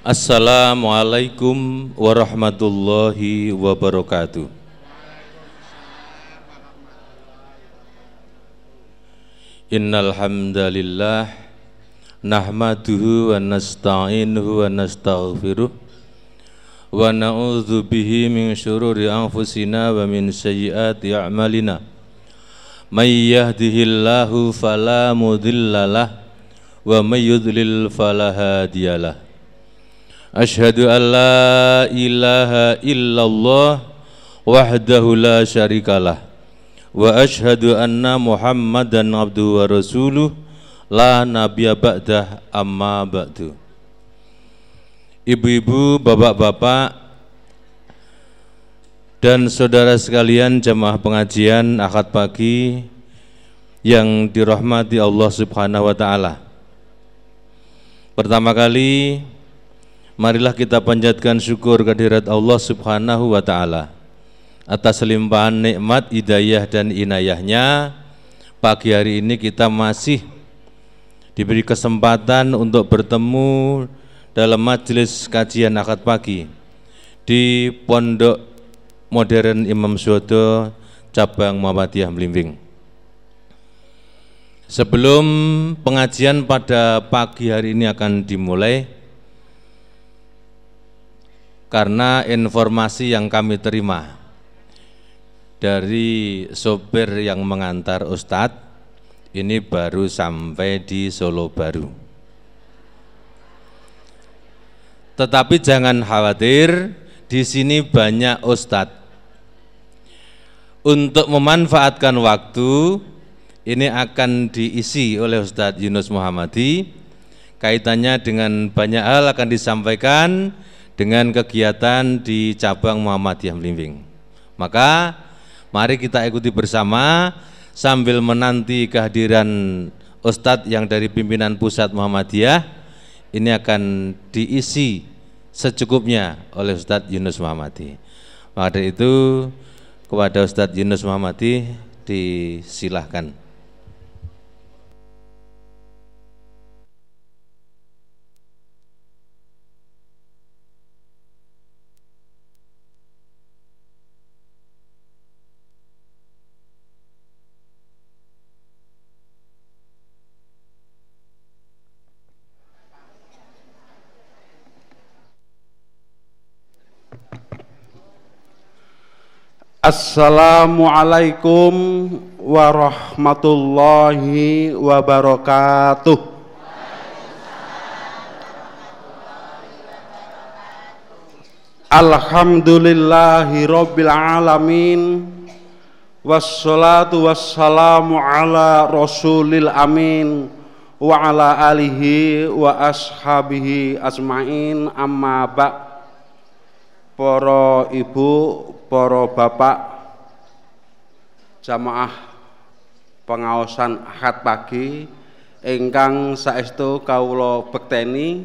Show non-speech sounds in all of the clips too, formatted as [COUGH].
Assalamualaikum warahmatullahi wabarakatuh. Innal hamdalillah nahmaduhu wa nasta'inuhu wa nastaghfiruh wa na'udzu bihi min syururi anfusina wa min sayyiati a'malina. May yahdihillahu fala mudhillalah wa may yudlil fala hadiyalah. Ashadu an la ilaha illallah Wahdahu la syarikalah. Wa ashadu anna muhammadan abduhu wa rasuluh. La nabiya ba'dah amma ba'du. Ibu-ibu, bapak-bapak Dan saudara sekalian jemaah pengajian akad pagi Yang dirahmati Allah subhanahu wa ta'ala. Pertama kali Pertama kali marilah kita panjatkan syukur kehadirat Allah Subhanahu wa taala atas limpahan nikmat, hidayah dan inayahnya. Pagi hari ini kita masih diberi kesempatan untuk bertemu dalam majelis kajian akad pagi di Pondok Modern Imam Suwodo cabang Muhammadiyah Melimbing. Sebelum pengajian pada pagi hari ini akan dimulai, karena informasi yang kami terima dari sopir yang mengantar Ustadz ini baru sampai di Solo Baru. Tetapi jangan khawatir, di sini banyak Ustadz. Untuk memanfaatkan waktu, ini akan diisi oleh Ustadz Yunus Muhammadi. Kaitannya dengan banyak hal akan disampaikan, dengan kegiatan di cabang Muhammadiyah Melimbing. Maka mari kita ikuti bersama sambil menanti kehadiran Ustadz yang dari pimpinan pusat Muhammadiyah ini akan diisi secukupnya oleh Ustadz Yunus Muhammadi. Maka itu kepada Ustadz Yunus Muhammadi disilahkan. Assalamualaikum warahmatullahi wabarakatuh. Alhamdulillahi rabbil alamin. Wassalatu wassalamu ala rasulil amin Wa ala alihi wa ashabihi asma'in amma ba' Para ibu, para bapak jamaah pengaosan ahad pagi ingkang saestu kawula bekteni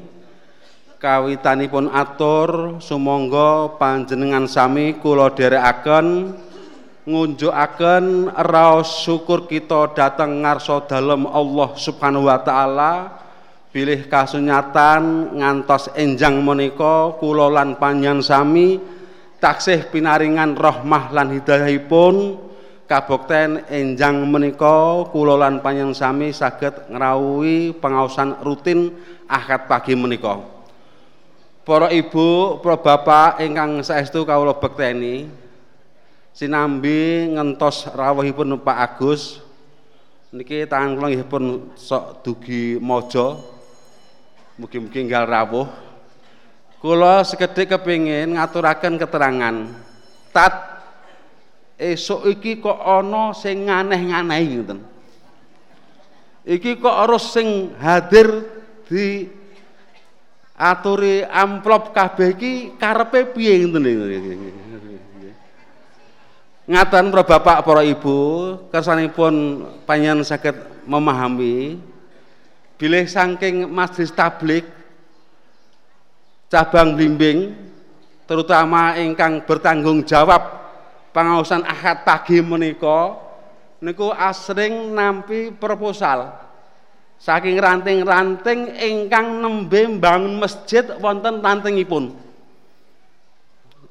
kawitanipun atur sumangga panjenengan sami kula dherekaken ngunjukaken raos syukur kita dhateng ngarsa dalem Allah Subhanahu wa taala bilih kasunyatan ngantos enjang menika kula lan panjenengan sami taksih pinaringan rahmah lan hidayahipun kabukten enjang menika kula lan panjenengan sami saged ngrawuhi pengaosan rutin akad pagi menika. Para ibu, para bapak ingkang saestu kawula bekteni sinambi ngentos rawuhipun Pak Agus niki tangan kula nggih pun sok dugi maja mugi-mugi nggal rawuh Kula sekedhik kepingin ngaturaken keterangan. Tat esuk iki kok ana sing nganeh-nganehi ngoten. Iki kok harus sing hadir di aturi amplop kabeh iki karepe piye ngoten Ngaten para bapak para ibu, kersanipun panjenengan saged memahami bilih saking majlis tablik cabang bimbing terutama ingkang bertanggung jawab pengawasan ahad pagi menika niku asring nampi proposal. Saking ranting-ranting ingkang nembe mbangun masjid wonten rantingipun.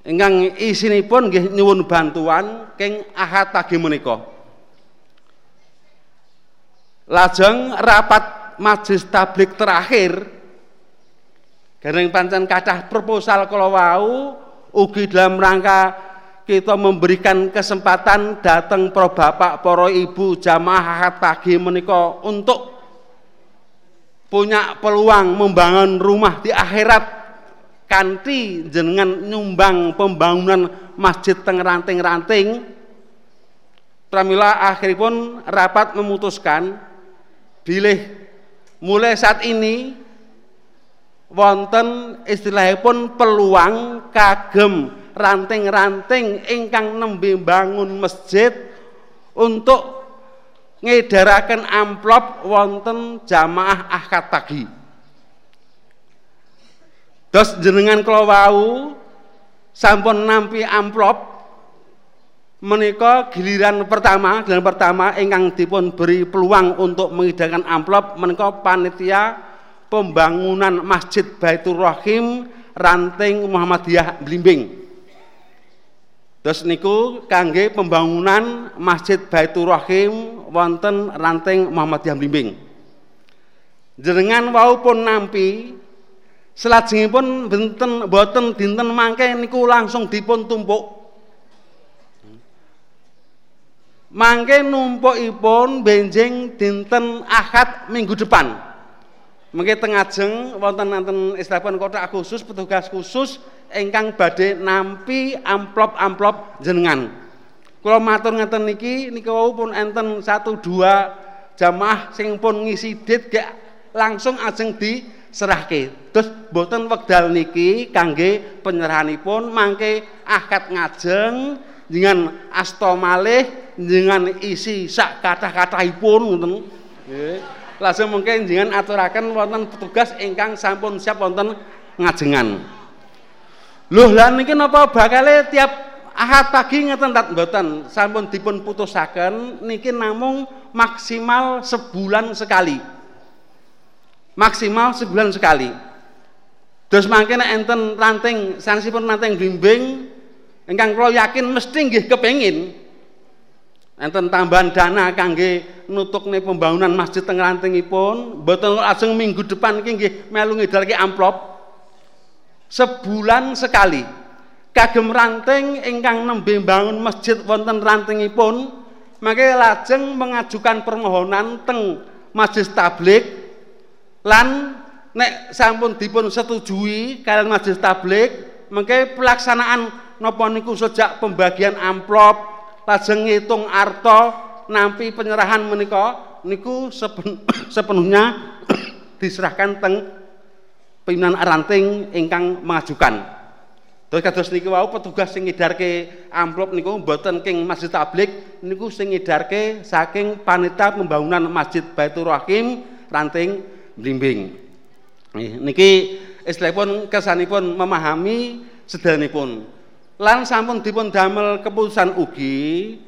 Ingkang isinipun nggih nyuwun bantuan king ahad pagi menika. Lajeng rapat majelis tablik terakhir Gareng pancen kathah proposal kala wau ugi dalam rangka kita memberikan kesempatan datang para bapak, para ibu jamaah pagi menika untuk punya peluang membangun rumah di akhirat kanti jenengan nyumbang pembangunan masjid teng ranting-ranting. Pramila akhiripun rapat memutuskan bilih mulai saat ini wonten istilahipun peluang kagem ranting-ranting ingkang nembe bangun masjid untuk ngedaraken amplop wonten jamaah akad pagi. Dos jenengan kula wau sampun nampi amplop menika giliran pertama, giliran pertama ingkang dipun beri peluang untuk mengedarkan amplop menika panitia pembangunan Masjid Baitur Rahim ranting Muhammadiyah Blimbing. Terus niku kangge pembangunan Masjid Baitur Rahim wonten ranting Muhammadiyah Blimbing. Jenengan wau pun nampi selajengipun benten boten dinten mangke niku langsung dipun tumpuk. Mangke numpukipun benjing dinten Ahad minggu depan. Mengke tengajeng wonten nanten istilahipun kotak khusus petugas khusus ingkang badhe nampi amplop-amplop jenengan. Kula matur ngeten niki nika wau pun enten satu dua jamaah sing pun ngisi dit gak langsung ajeng diserahke. Terus boten wekdal niki kangge penyerahanipun mangke akad ngajeng dengan asta malih dengan isi sak kathah-kathahipun ngoten. Nggih langsung mungkin jangan aturakan wonten petugas ingkang sampun siap wonten ngajengan. Loh lan niki napa bakale tiap ahad pagi ngeten tat mboten sampun dipun putusaken niki namung maksimal sebulan sekali. Maksimal sebulan sekali. Terus mangke enten ranting sanesipun ranting bimbing ingkang kula yakin mesti nggih kepengin enten tambahan dana kangge nutukne pembangunan masjid teng rantingipun mboten langsung minggu depan iki nggih melu ngedarke amplop. Sebulan sekali kagem ranting ingkang nembe bangun masjid wonten rantingipun maka lajeng mengajukan permohonan teng majelis tablik lan nek sampun dipun setujui kalian majelis tablik mengke pelaksanaan napa niku sejak pembagian amplop lajeng ngitung arto nampi penyerahan menika niku sepen, [COUGHS] sepenuhnya [COUGHS] diserahkan teng pimpinan ranting ingkang mengajukan. Terus kados niki wau petugas sing ngidarke amplop niku mboten king Masjid Tablik niku sing ngidarke saking panitia pembangunan Masjid Baitur Rahim ranting blimbing. Niki istilahipun kesanipun memahami sedayanipun lan sampun dipun damel keputusan ugi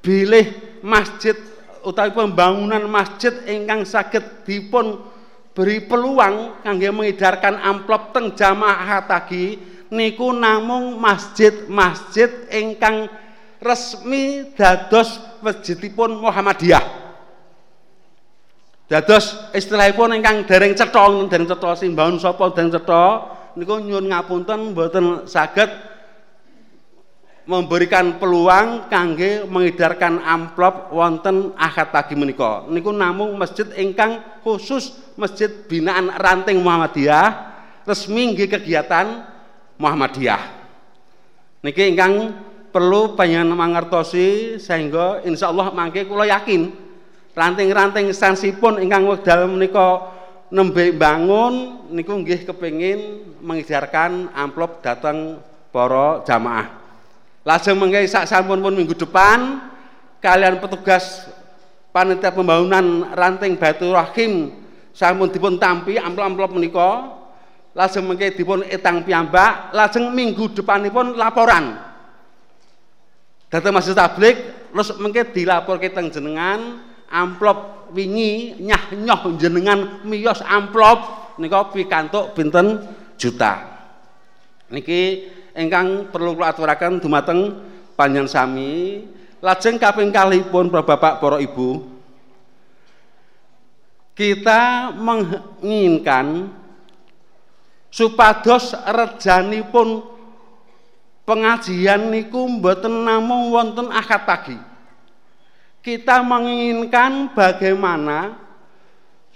bilih masjid utawi pembangunan masjid ingkang saged dipun beri peluang kangge mengedarkan amplop teng jamaah tagi niku namung masjid-masjid ingkang resmi dados masjidipun Muhammadiyah. Dados istilahipun ingkang dereng cetha dereng cetha simbaun sapa dereng cetha niku nyuwun ngapunten mboten saged memberikan peluang kangge mengedarkan amplop wonten akad pagi menika. Niku namung masjid ingkang khusus masjid binaan ranting Muhammadiyah resmi nggih kegiatan Muhammadiyah. Niki ingkang perlu panjenengan mangertosi sehingga insya Allah mangke kula yakin ranting-ranting sansipun ingkang wekdal menika nembe bangun niku nggih kepengin mengedarkan amplop datang para jamaah Lajeng mengke sak sampun pun minggu depan kalian petugas panitia pembangunan ranting Batu Rahim sampun dipun tampi amplop-amplop menika lajeng mengke dipun etang piyambak lajeng minggu depanipun laporan datang masjid tablik terus mengke dilapor teng jenengan amplop wingi nyah nyoh jenengan miyos amplop nika pikantuk pinten juta. Niki ingkang perlu kula aturaken dumateng panjenengan sami lajeng kaping kalihipun Bapak para Ibu kita menginginkan supados rejanipun pengajian niku mboten namung wonten akad pagi. Kita menginginkan bagaimana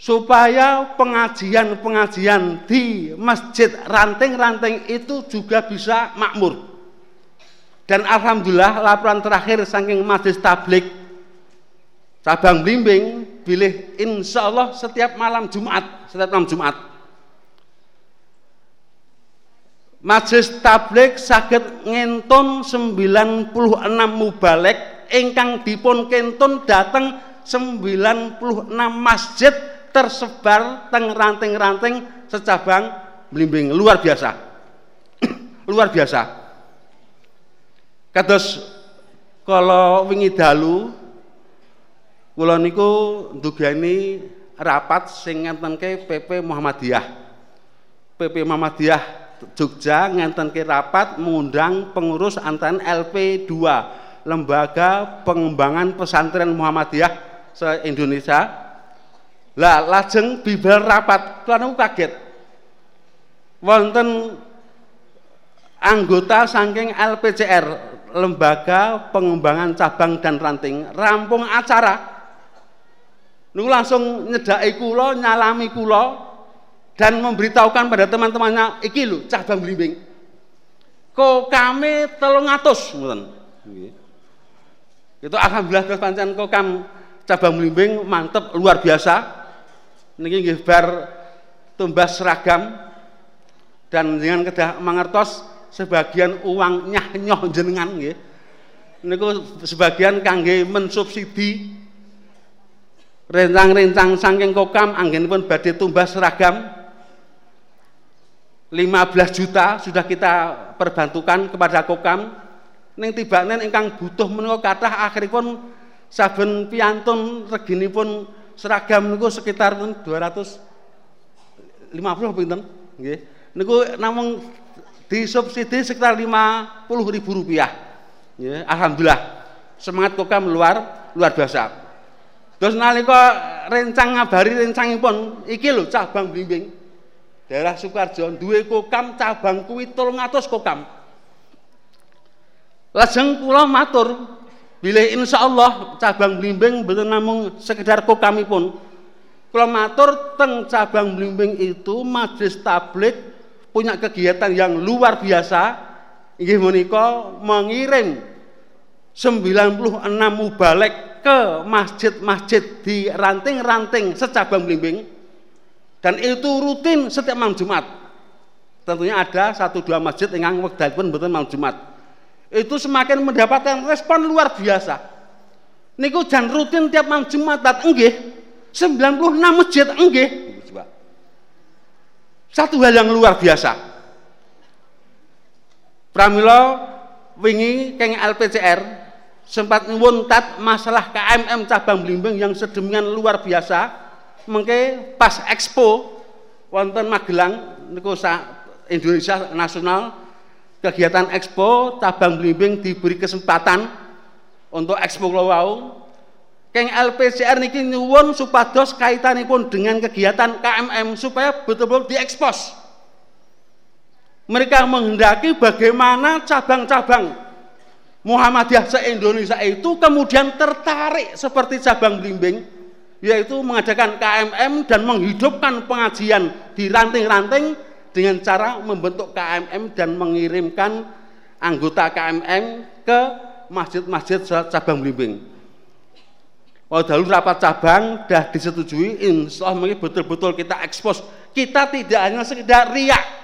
supaya pengajian-pengajian di masjid ranting-ranting itu juga bisa makmur. Dan alhamdulillah laporan terakhir saking Majlis Tablik cabang Blimbing bilih insya Allah setiap malam Jumat, setiap malam Jumat. Majlis Tablik sakit ngenton 96 mubalek ingkang dipun kenton dateng 96 masjid tersebar teng ranting-ranting secabang Blimbing luar biasa. [CLEARS THROAT] luar biasa. Kados kalau wingi dalu Kula niku ndugani rapat sing ngentenke PP Muhammadiyah. PP Muhammadiyah Jogja ngentenke rapat mengundang pengurus antan LP2 Lembaga Pengembangan Pesantren Muhammadiyah se-Indonesia. Lah lajeng bibar rapat kula niku kaget. Wonten anggota saking LPCR Lembaga Pengembangan Cabang dan Ranting rampung acara Niku langsung nyedaki kula, nyalami kula dan memberitahukan pada teman-temannya, iki lho cabang blimbing. Kok kami telung atus, Itu alhamdulillah terus pancen kokam cabang blimbing mantep luar biasa. Niki nggih bar tumbas seragam dan dengan kedah mangertos sebagian uang nyah nyoh jenengan nggih. Niku sebagian kangge mensubsidi rencang-rencang saking kokam anggenipun badhe tumbas seragam 15 juta sudah kita perbantukan kepada kokam ning tibanen ingkang butuh menika kathah akhiripun saben piantun reginipun seragam niku sekitar 250 pinten nggih niku namung disubsidi sekitar 50 ribu rupiah ya, alhamdulillah semangat kokam luar luar biasa Terus nalika rencang ngabari rencangipun iki lho cabang blimbing. Daerah Sukarjo duwe kokam cabang kuwi 300 kokam. Lajeng kula matur bilih insyaallah cabang blimbing mboten namung sekedar kokamipun. Kula matur teng cabang blimbing itu majelis tablik punya kegiatan yang luar biasa inggih menika mengirim 96 mubalek ke masjid-masjid di ranting-ranting secabang blimbing dan itu rutin setiap malam Jumat. Tentunya ada satu dua masjid yang pun betul malam Jumat. Itu semakin mendapatkan respon luar biasa. Niku jan rutin tiap malam Jumat enggih 96 masjid enggih. Satu hal yang luar biasa. Pramila wingi keng LPCR sempat nguntat masalah KMM cabang Blimbing yang sedemikian luar biasa mengke pas Expo wonten Magelang niku Indonesia Nasional kegiatan Expo cabang Blimbing diberi kesempatan untuk Expo wau Keng LPCR niki nyuwun supados kaitanipun dengan kegiatan KMM supaya betul-betul diekspos. Mereka menghendaki bagaimana cabang-cabang Muhammadiyah se-Indonesia itu kemudian tertarik seperti cabang blimbing yaitu mengadakan KMM dan menghidupkan pengajian di ranting-ranting dengan cara membentuk KMM dan mengirimkan anggota KMM ke masjid-masjid cabang blimbing. Oh, dahulu rapat cabang dah disetujui, insya Allah betul-betul kita ekspos. Kita tidak hanya sekedar riak,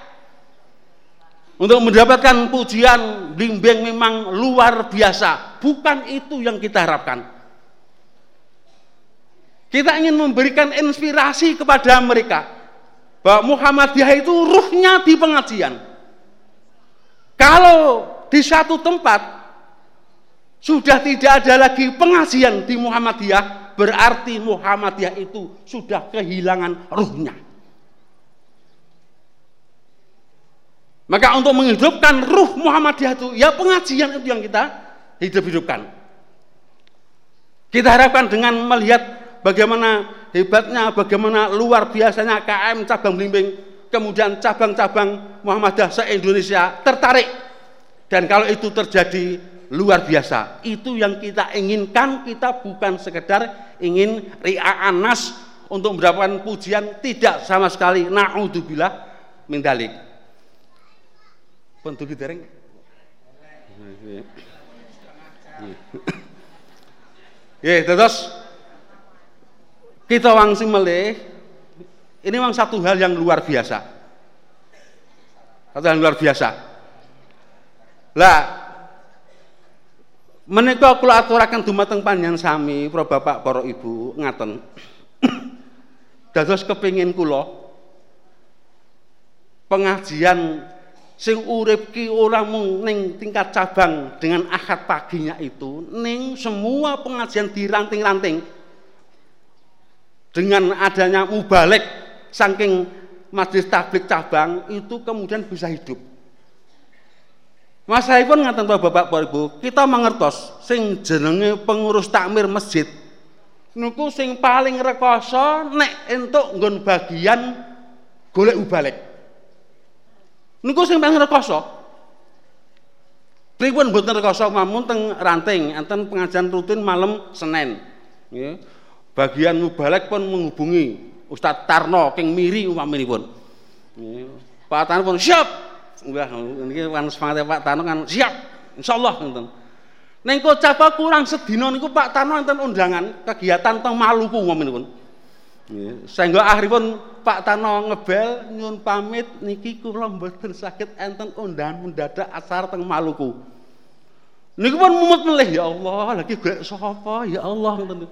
untuk mendapatkan pujian bimbing memang luar biasa. Bukan itu yang kita harapkan. Kita ingin memberikan inspirasi kepada mereka bahwa Muhammadiyah itu ruhnya di pengajian. Kalau di satu tempat sudah tidak ada lagi pengajian di Muhammadiyah, berarti Muhammadiyah itu sudah kehilangan ruhnya. Maka untuk menghidupkan ruh Muhammadiyah itu, ya pengajian itu yang kita hidup-hidupkan. Kita harapkan dengan melihat bagaimana hebatnya, bagaimana luar biasanya KM cabang Blimbing, kemudian cabang-cabang Muhammadiyah se-Indonesia tertarik. Dan kalau itu terjadi luar biasa, itu yang kita inginkan, kita bukan sekedar ingin ri'a anas untuk mendapatkan pujian, tidak sama sekali. Na'udzubillah mindalik pun tugi dereng. Ya terus kita langsung melih ini memang satu hal yang luar biasa. Satu hal yang luar biasa. Lah menika kula aturaken dumateng panjenengan sami para bapak para ibu ngaten. [COUGHS] Dados kepingin kula pengajian sing urip ki ora mung ning tingkat cabang dengan akad paginya itu ning semua pengajian diranting-ranting dengan adanya mubalik saking majlis tablik cabang itu kemudian bisa hidup. Mas pun ngatain Bapak Bapak Ibu, kita mengertos sing jenenge pengurus takmir masjid niku sing paling rekoso nek entuk nggon bagian golek ubalik niku sing paling rekoso. Pripun mboten rekoso? Mamun teng ranting enten pengajian rutin malam Senin. Nggih bagian mubalek pun menghubungi Ustadz Tarno King Miri umpaminipun nggih Pak Tarno pun siap! Wah niki wan semangat Pak Tarno kan siap! Insyaallah ngoten. Neng kocapa kurang sedina niku Pak Tarno enten undangan kegiatan teng Maluku umpaminipun Sehingga akhiripun Pak Tano ngebel nyun pamit niki kula mboten sakit enten undangan mendadak acara teng Maluku. Niku pun mumet melih ya Allah, lagi golek sapa? Ya Allah ngoten.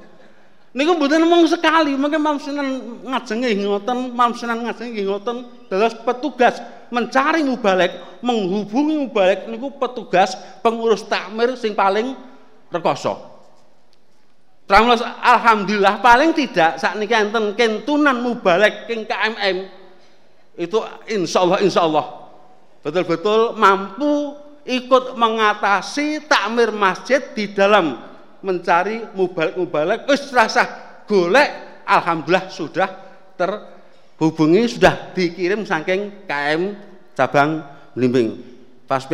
Mboten mung sekali, mungkin mamsinan ngajengi ngoten, mamsinan ngajengi ngoten dados petugas mencari mubalek, menghubungi mubalek niku petugas pengurus takmir sing paling rekoso. Pramila alhamdulillah paling tidak saat ini enten kentunan mubalek king KMM itu insya Allah insya Allah betul-betul mampu ikut mengatasi takmir masjid di dalam mencari mubalek-mubalek wis rasa golek alhamdulillah sudah terhubungi sudah dikirim saking KM cabang Blimbing. Pas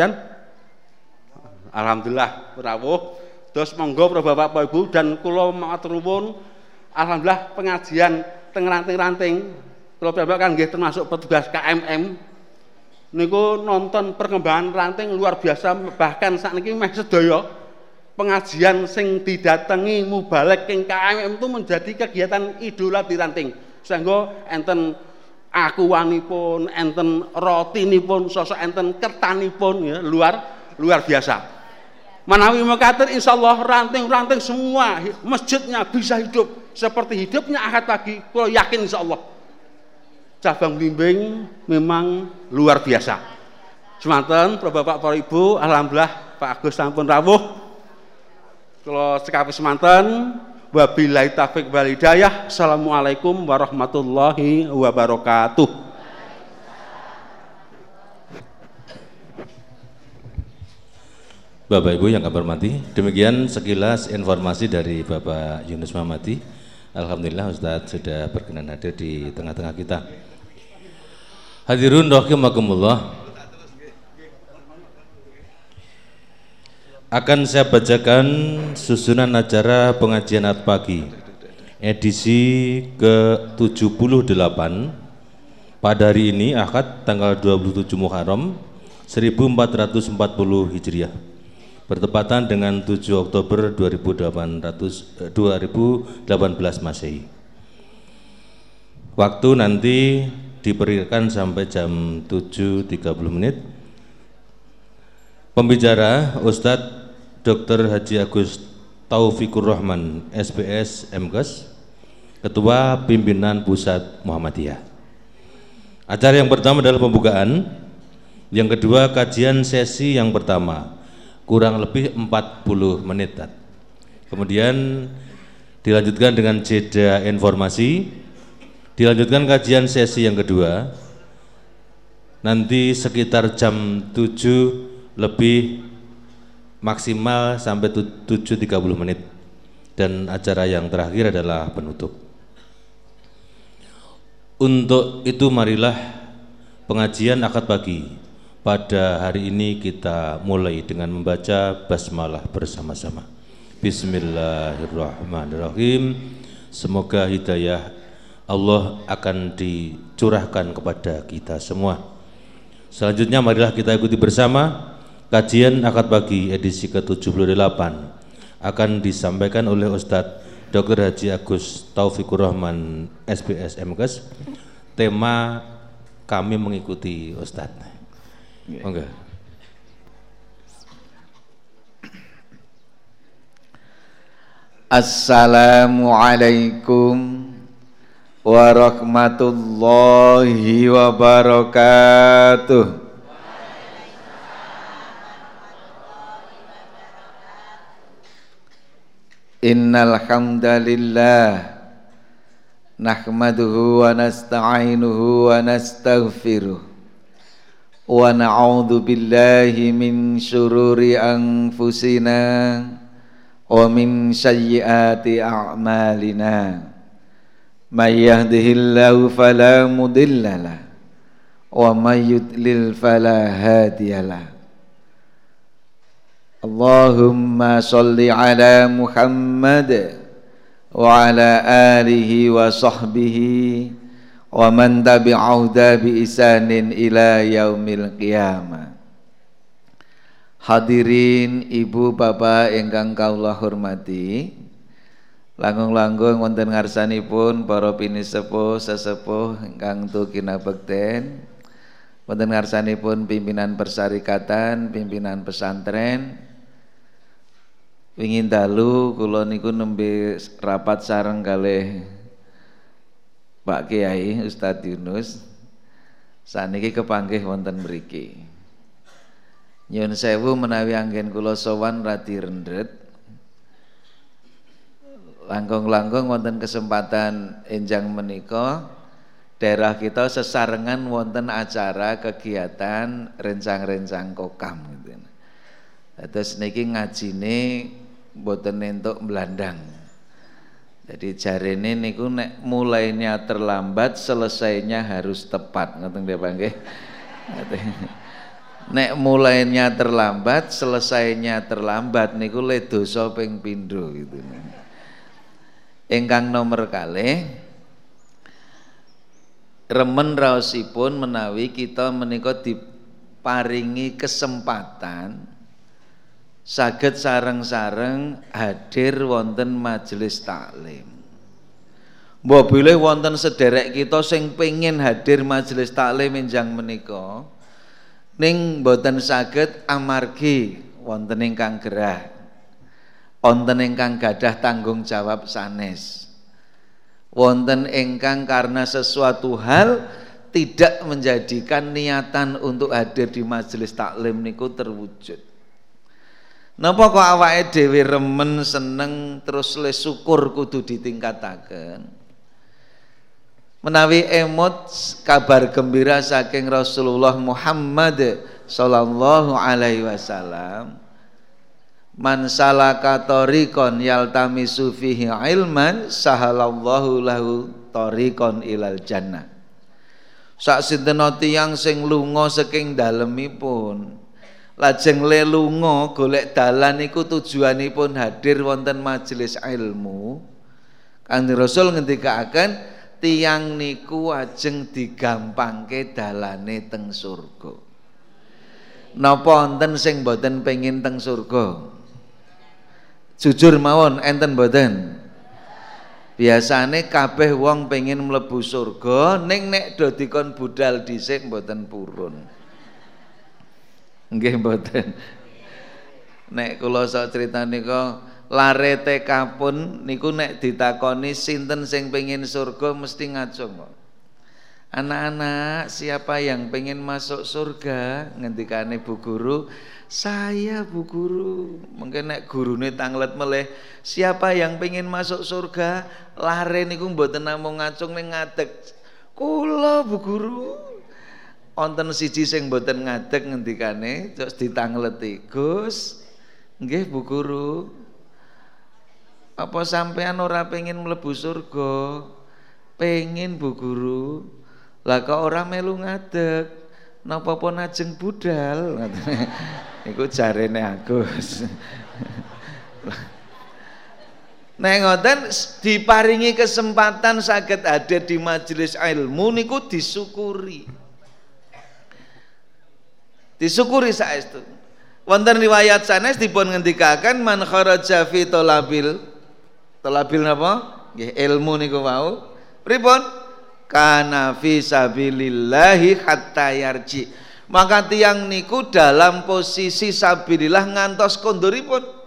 Alhamdulillah rawuh. Terus monggo para Bapak Bapak Ibu dan kula matur nuwun. Alhamdulillah pengajian teng ranting-ranting kula kan nggih termasuk petugas KMM niku nonton perkembangan ranting luar biasa bahkan saat ini meh sedaya pengajian sing didatangi mubalek king KMM itu menjadi kegiatan idola di ranting sehingga enten akuanipun enten rotinipun sosok enten kertanipun ya luar luar biasa Manawi insya Allah ranting-ranting semua masjidnya bisa hidup seperti hidupnya ahad pagi. Kalau yakin insya Allah. Cabang bimbing memang luar biasa. Semanten, Bapak, Bapak, Ibu, Alhamdulillah Pak Agus sampun rawuh. Kalau sekapi semanten, wabillahi taufiq wal hidayah. Assalamualaikum warahmatullahi wabarakatuh. Bapak Ibu yang kami hormati, demikian sekilas informasi dari Bapak Yunus Mamati. Alhamdulillah Ustadz sudah berkenan hadir di tengah-tengah kita. Hadirun rahimakumullah. Akan saya bacakan susunan acara pengajian at pagi edisi ke-78 pada hari ini Ahad tanggal 27 Muharram 1440 Hijriah bertepatan dengan 7 Oktober 2800, 2018 eh, Masehi. Waktu nanti diberikan sampai jam 7.30 menit. Pembicara Ustadz Dr. Haji Agus Taufikur Rahman, SBS MKes, Ketua Pimpinan Pusat Muhammadiyah. Acara yang pertama adalah pembukaan, yang kedua kajian sesi yang pertama, kurang lebih 40 menit. Kemudian Dilanjutkan dengan jeda informasi. Dilanjutkan kajian sesi yang kedua. Nanti sekitar jam 7 lebih maksimal sampai 7.30 menit. Dan acara yang terakhir adalah penutup. Untuk itu marilah pengajian akad pagi pada hari ini kita mulai dengan membaca basmalah bersama-sama. Bismillahirrahmanirrahim. Semoga hidayah Allah akan dicurahkan kepada kita semua. Selanjutnya marilah kita ikuti bersama kajian akad pagi edisi ke-78 akan disampaikan oleh Ustadz Dr. Haji Agus Taufikur Rahman SBS MKes. Tema kami mengikuti Ustadz. Oke. Assalamualaikum warahmatullahi wabarakatuh. Innal hamdalillah nahmaduhu wa nasta'inuhu wa nastaghfiruh wa na'udzu billahi min syururi anfusina wa min sayyiati a'malina. May yahdihillahu fala mudilla wa may yudlil fala hadiyalah Allahumma salli ala Muhammad wa ala alihi wa sahbihi wa man tabi'ahu bi isanin ila yaumil qiyamah. Hadirin ibu bapak ingkang kaulah hormati Langgung-langgung wonten ngarsanipun para pinisepuh sesepuh ingkang tukina bekten Wonten ngarsanipun pimpinan persyarikatan, pimpinan pesantren, Wingin dalu kula niku nembe rapat sareng kalih Pak Kiai Ustadz Yunus saniki kepanggih wonten mriki. Nyun sewu menawi anggen kula sowan radi rendet. Langkung-langkung wonten kesempatan enjang menika daerah kita sesarengan wonten acara kegiatan rencang-rencang kokam gitu. Terus niki ngajine mboten entuk melandang. Jadi jarene niku nek mulainya terlambat selesainya harus tepat. Ngoten nggih Pak nek mulainya terlambat selesainya terlambat niku le dosa ping pindho gitu. Ingkang nomor kali remen raosipun menawi kita menika diparingi kesempatan saged sareng-sareng hadir wonten majelis taklim. Mbok bilih wonten sederek kita sing pengin hadir majelis taklim enjang menika. Ning boten saged amargi wonten ingkang gerah. Wonten ingkang gadah tanggung jawab sanes. Wonten ingkang karena sesuatu hal tidak menjadikan niatan untuk hadir di majelis taklim niku terwujud Napa kok awake dhewe remen seneng terus le syukur kudu ditingkataken? Menawi emot kabar gembira saking Rasulullah Muhammad sallallahu alaihi wasallam man salaka tariqan yaltamisu fihi ilman sahalallahu lahu tariqan ilal jannah. Sak sinten tiyang sing lunga saking dalemipun lajeng lelunga golek dalan iku tujuanipun hadir wonten majelis ilmu Kanjeng Rasul ngendikaaken tiang niku ajeng digampangke dalane teng surga. Napa wonten sing boten pengin teng surga? Jujur mawon enten boten? Biasane kabeh wong pengin mlebu surga ning nek do dikon budal dhisik mboten purun. Nggih mboten. Nek kula sak critane kok lare tekapun niku nek ditakoni sinten sing pengin surga mesti ngacung kok. Anak-anak, siapa yang pengen masuk surga? Ngendikane Bu Guru, saya Bu Guru. Mungkin nek gurune tanglet meleh, siapa yang pengen masuk surga? Lare niku mboten namung ngacung ning ngadeg. Kula Bu Guru. Wonten siji sing mboten ngadeg ngendikane, terus ditangleti. Gus, nggih Bu Guru. Apa sampean ora pengen mlebu surga? Pengen Bu Guru. Lah kok ora melu ngadeg? Napa pun ajeng budal? [LAUGHS] Iku jarene Agus. [LAUGHS] Nek ngoten diparingi kesempatan saged ada di majelis ilmu niku disyukuri. Disyukuri saestu. Wonten riwayat sanes dipun ngendikaken man kharaja fi talabil talabil napa? Nggih ilmu niku wau. Pripun? kana fi sabilillahi hatta yarji maka tiang niku dalam posisi sabilillah ngantos kondoripun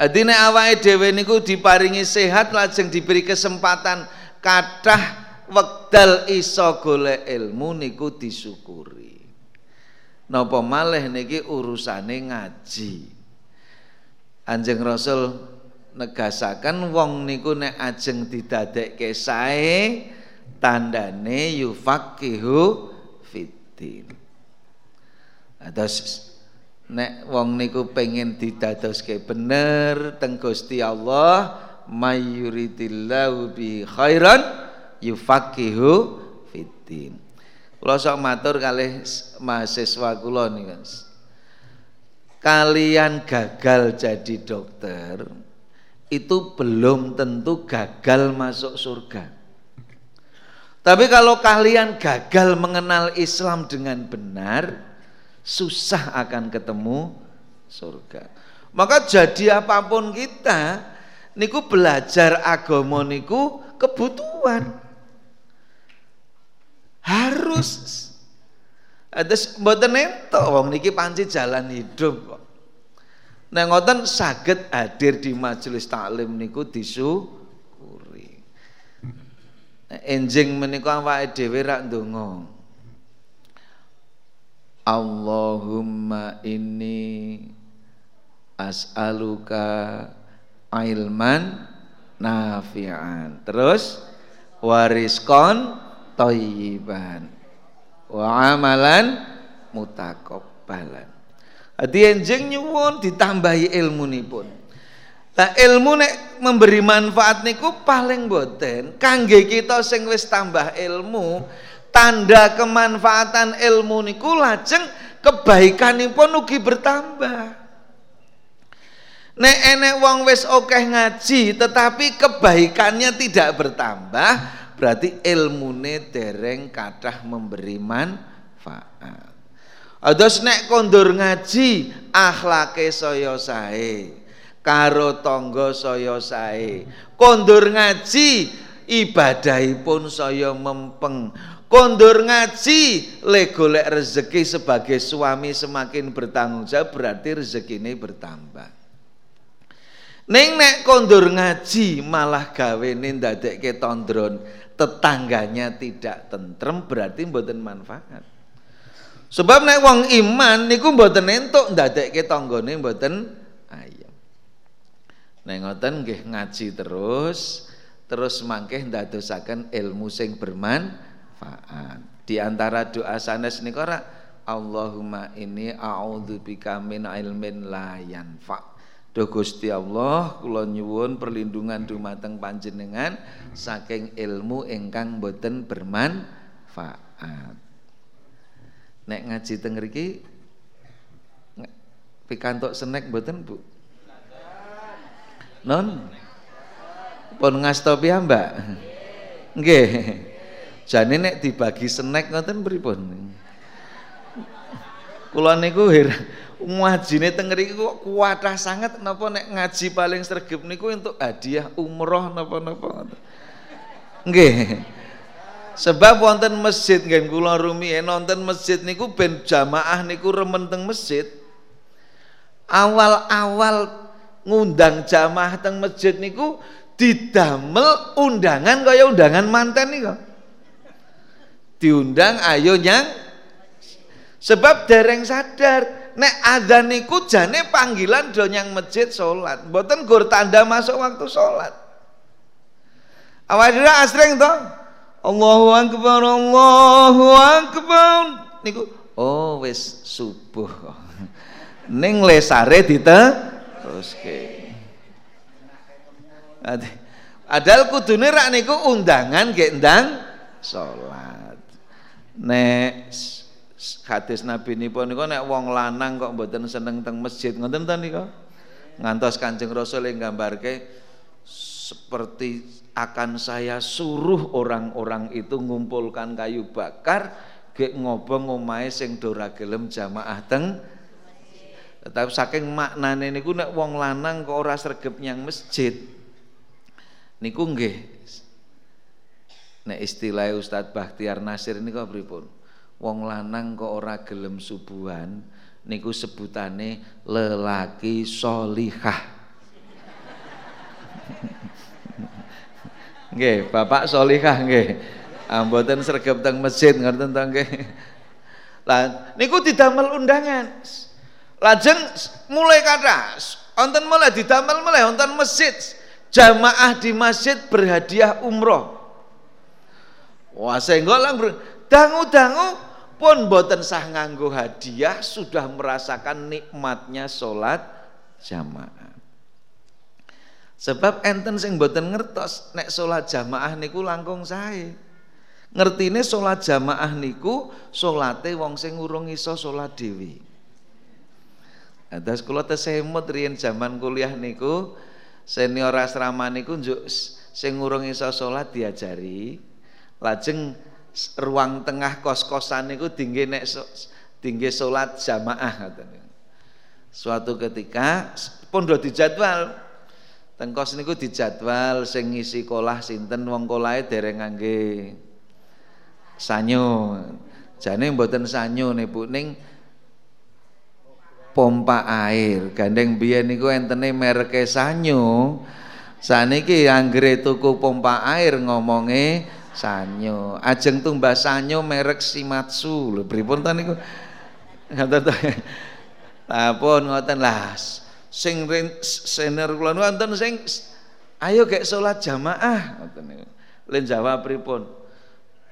Adine awake dhewe niku diparingi sehat lajeng diberi kesempatan kathah wekdal iso golek ilmu niku disyukuri. Napa malih niki urusane ngaji. Anjing Rasul negasaken wong niku nek ajeng didadekke sae tandane yufaqihu fiddin. Terus nek wong niku pengen didadoske bener teng Gusti Allah mayuridillahu bi khairan yufaqihu fiddin. Kula sok matur kalih mahasiswa kula niku. Kalian gagal jadi dokter, itu belum tentu gagal masuk surga. Tapi kalau kalian gagal mengenal Islam dengan benar, susah akan ketemu surga. Maka jadi apa pun kita, niku belajar agama niku kebutuhan. Harus ada mboten entuk wong niki panci jalan hidup kok. Nah ngoten saged hadir di majelis taklim niku disyukuri. Enjing menika awake dhewe rak ndonga. Allahumma inni as'aluka ilman nafi'an. Terus wariskon thayyiban wa amalan mutakabbalan. Adi enjing nyuwun ditambahi ilmu pun. Nah ilmu nek memberi manfaat niku paling boten kangge kita sing wis tambah ilmu tanda kemanfaatan ilmu niku lajeng kebaikanipun ugi bertambah. Nek enek wong wis okeh ngaji tetapi kebaikannya tidak bertambah berarti ilmune dereng kathah memberi manfaat. Ados nek kondur ngaji akhlake saya sae. Karo tangga saya sae. Kondur ngaji ibadahipun saya mempeng. Kondur ngaji le golek rezeki sebagai suami semakin bertanggung jawab berarti rezekine bertambah. Neng nek kondur ngaji malah gawe ndadekke tondron, tetangganya tidak tentrem berarti mboten manfaat. Sebab nek wong iman niku mboten entuk ndadekke tanggane mboten ayem. Nek ngoten nggih ngaji terus terus mangke ndadosaken ilmu sing bermanfaat. Di antara doa sanes niku ora Allahumma inni a'udzubika min ilmin la yanfa. Duh Gusti Allah kula nyuwun perlindungan dumateng panjenengan saking ilmu ingkang boten bermanfaat. Nek ngaji teng mriki pikantuk snack mboten, Bu? Non? Pun ngasto Mbak? Nggih. Jane nek dibagi snack ngoten pripun? Kula niku heran ngajine teng mriki kok kuatah sangat napa nek ngaji paling sregep niku untuk hadiah umroh napa-napa. Nggih. Sebab wonten masjid nggih kula rumiyin wonten masjid niku ben jamaah niku remen teng masjid. Awal-awal ngundang jamaah teng masjid niku didamel undangan kaya undangan manten niku. diundang ayo nyang sebab dereng sadar nek adzan niku jane panggilan do nyang masjid salat mboten gur tanda masuk waktu salat awak dhewe asring to? Allahu akbar Allahu akbar. Niku oh wis subuh. [LAUGHS] Ning lesare diteruske. Padahal kudune rak niku undangan nggih ndang salat. Nek hadis Nabi nipun niku nek wong lanang kok mboten seneng teng masjid. Ngoten ta niku. Ngantos Kanjeng Rasul yang gambarke seperti akan saya suruh orang-orang itu ngumpulkan kayu bakar gek ngobong omahe sing dora gelem jamaah teng tetapi saking maknane niku nek wong lanang kok ora sregep nyang masjid. Niku nggih. Nek istilah Ustadz Bahtiar Nasir niku pripun wong lanang kok ora gelem subuhan niku sebutane lelaki solihah. [LAUGHS] Nggih bapak solihah nggih. Amboten sregep teng masjid ngerten to nggih. Lah niku didamel undangan lajeng mulai kata wonten mulai didamel mulai wonten masjid. Jamaah di masjid berhadiah umroh. Wah sehingga lang dangu-dangu pun boten sah nganggo hadiah sudah merasakan nikmatnya sholat jamaah. Sebab enten sing boten ngertos nek sholat jamaah niku langkung sae. Ngertine sholat jamaah niku sholate wong sing urung iso sholat dewi. Atas kula tesemut riyen zaman kuliah niku senior asrama niku njuk sing urung iso salat diajari lajeng ruang tengah kos-kosan niku dingge nek dingge salat jamaah suatu ketika pun do dijadwal teng kos niku dijadwal sing ngisi kolah sinten wong kolahe dereng ngangge sanyo jane mboten sanyo nih Bu ning pompa air. Gandeng biyen niku entene mereke Sanyo. Saniki anggere tuku pompa air ngomonge Sanyo. Ajeng tumbas Sanyo merek Shimatsu. Lho pripun niku? To. [LAUGHS] Lah pun ngoten lah. Sing senior kula wonten sing ayo gek salat jamaah ngoten niku. Len jawab pripun?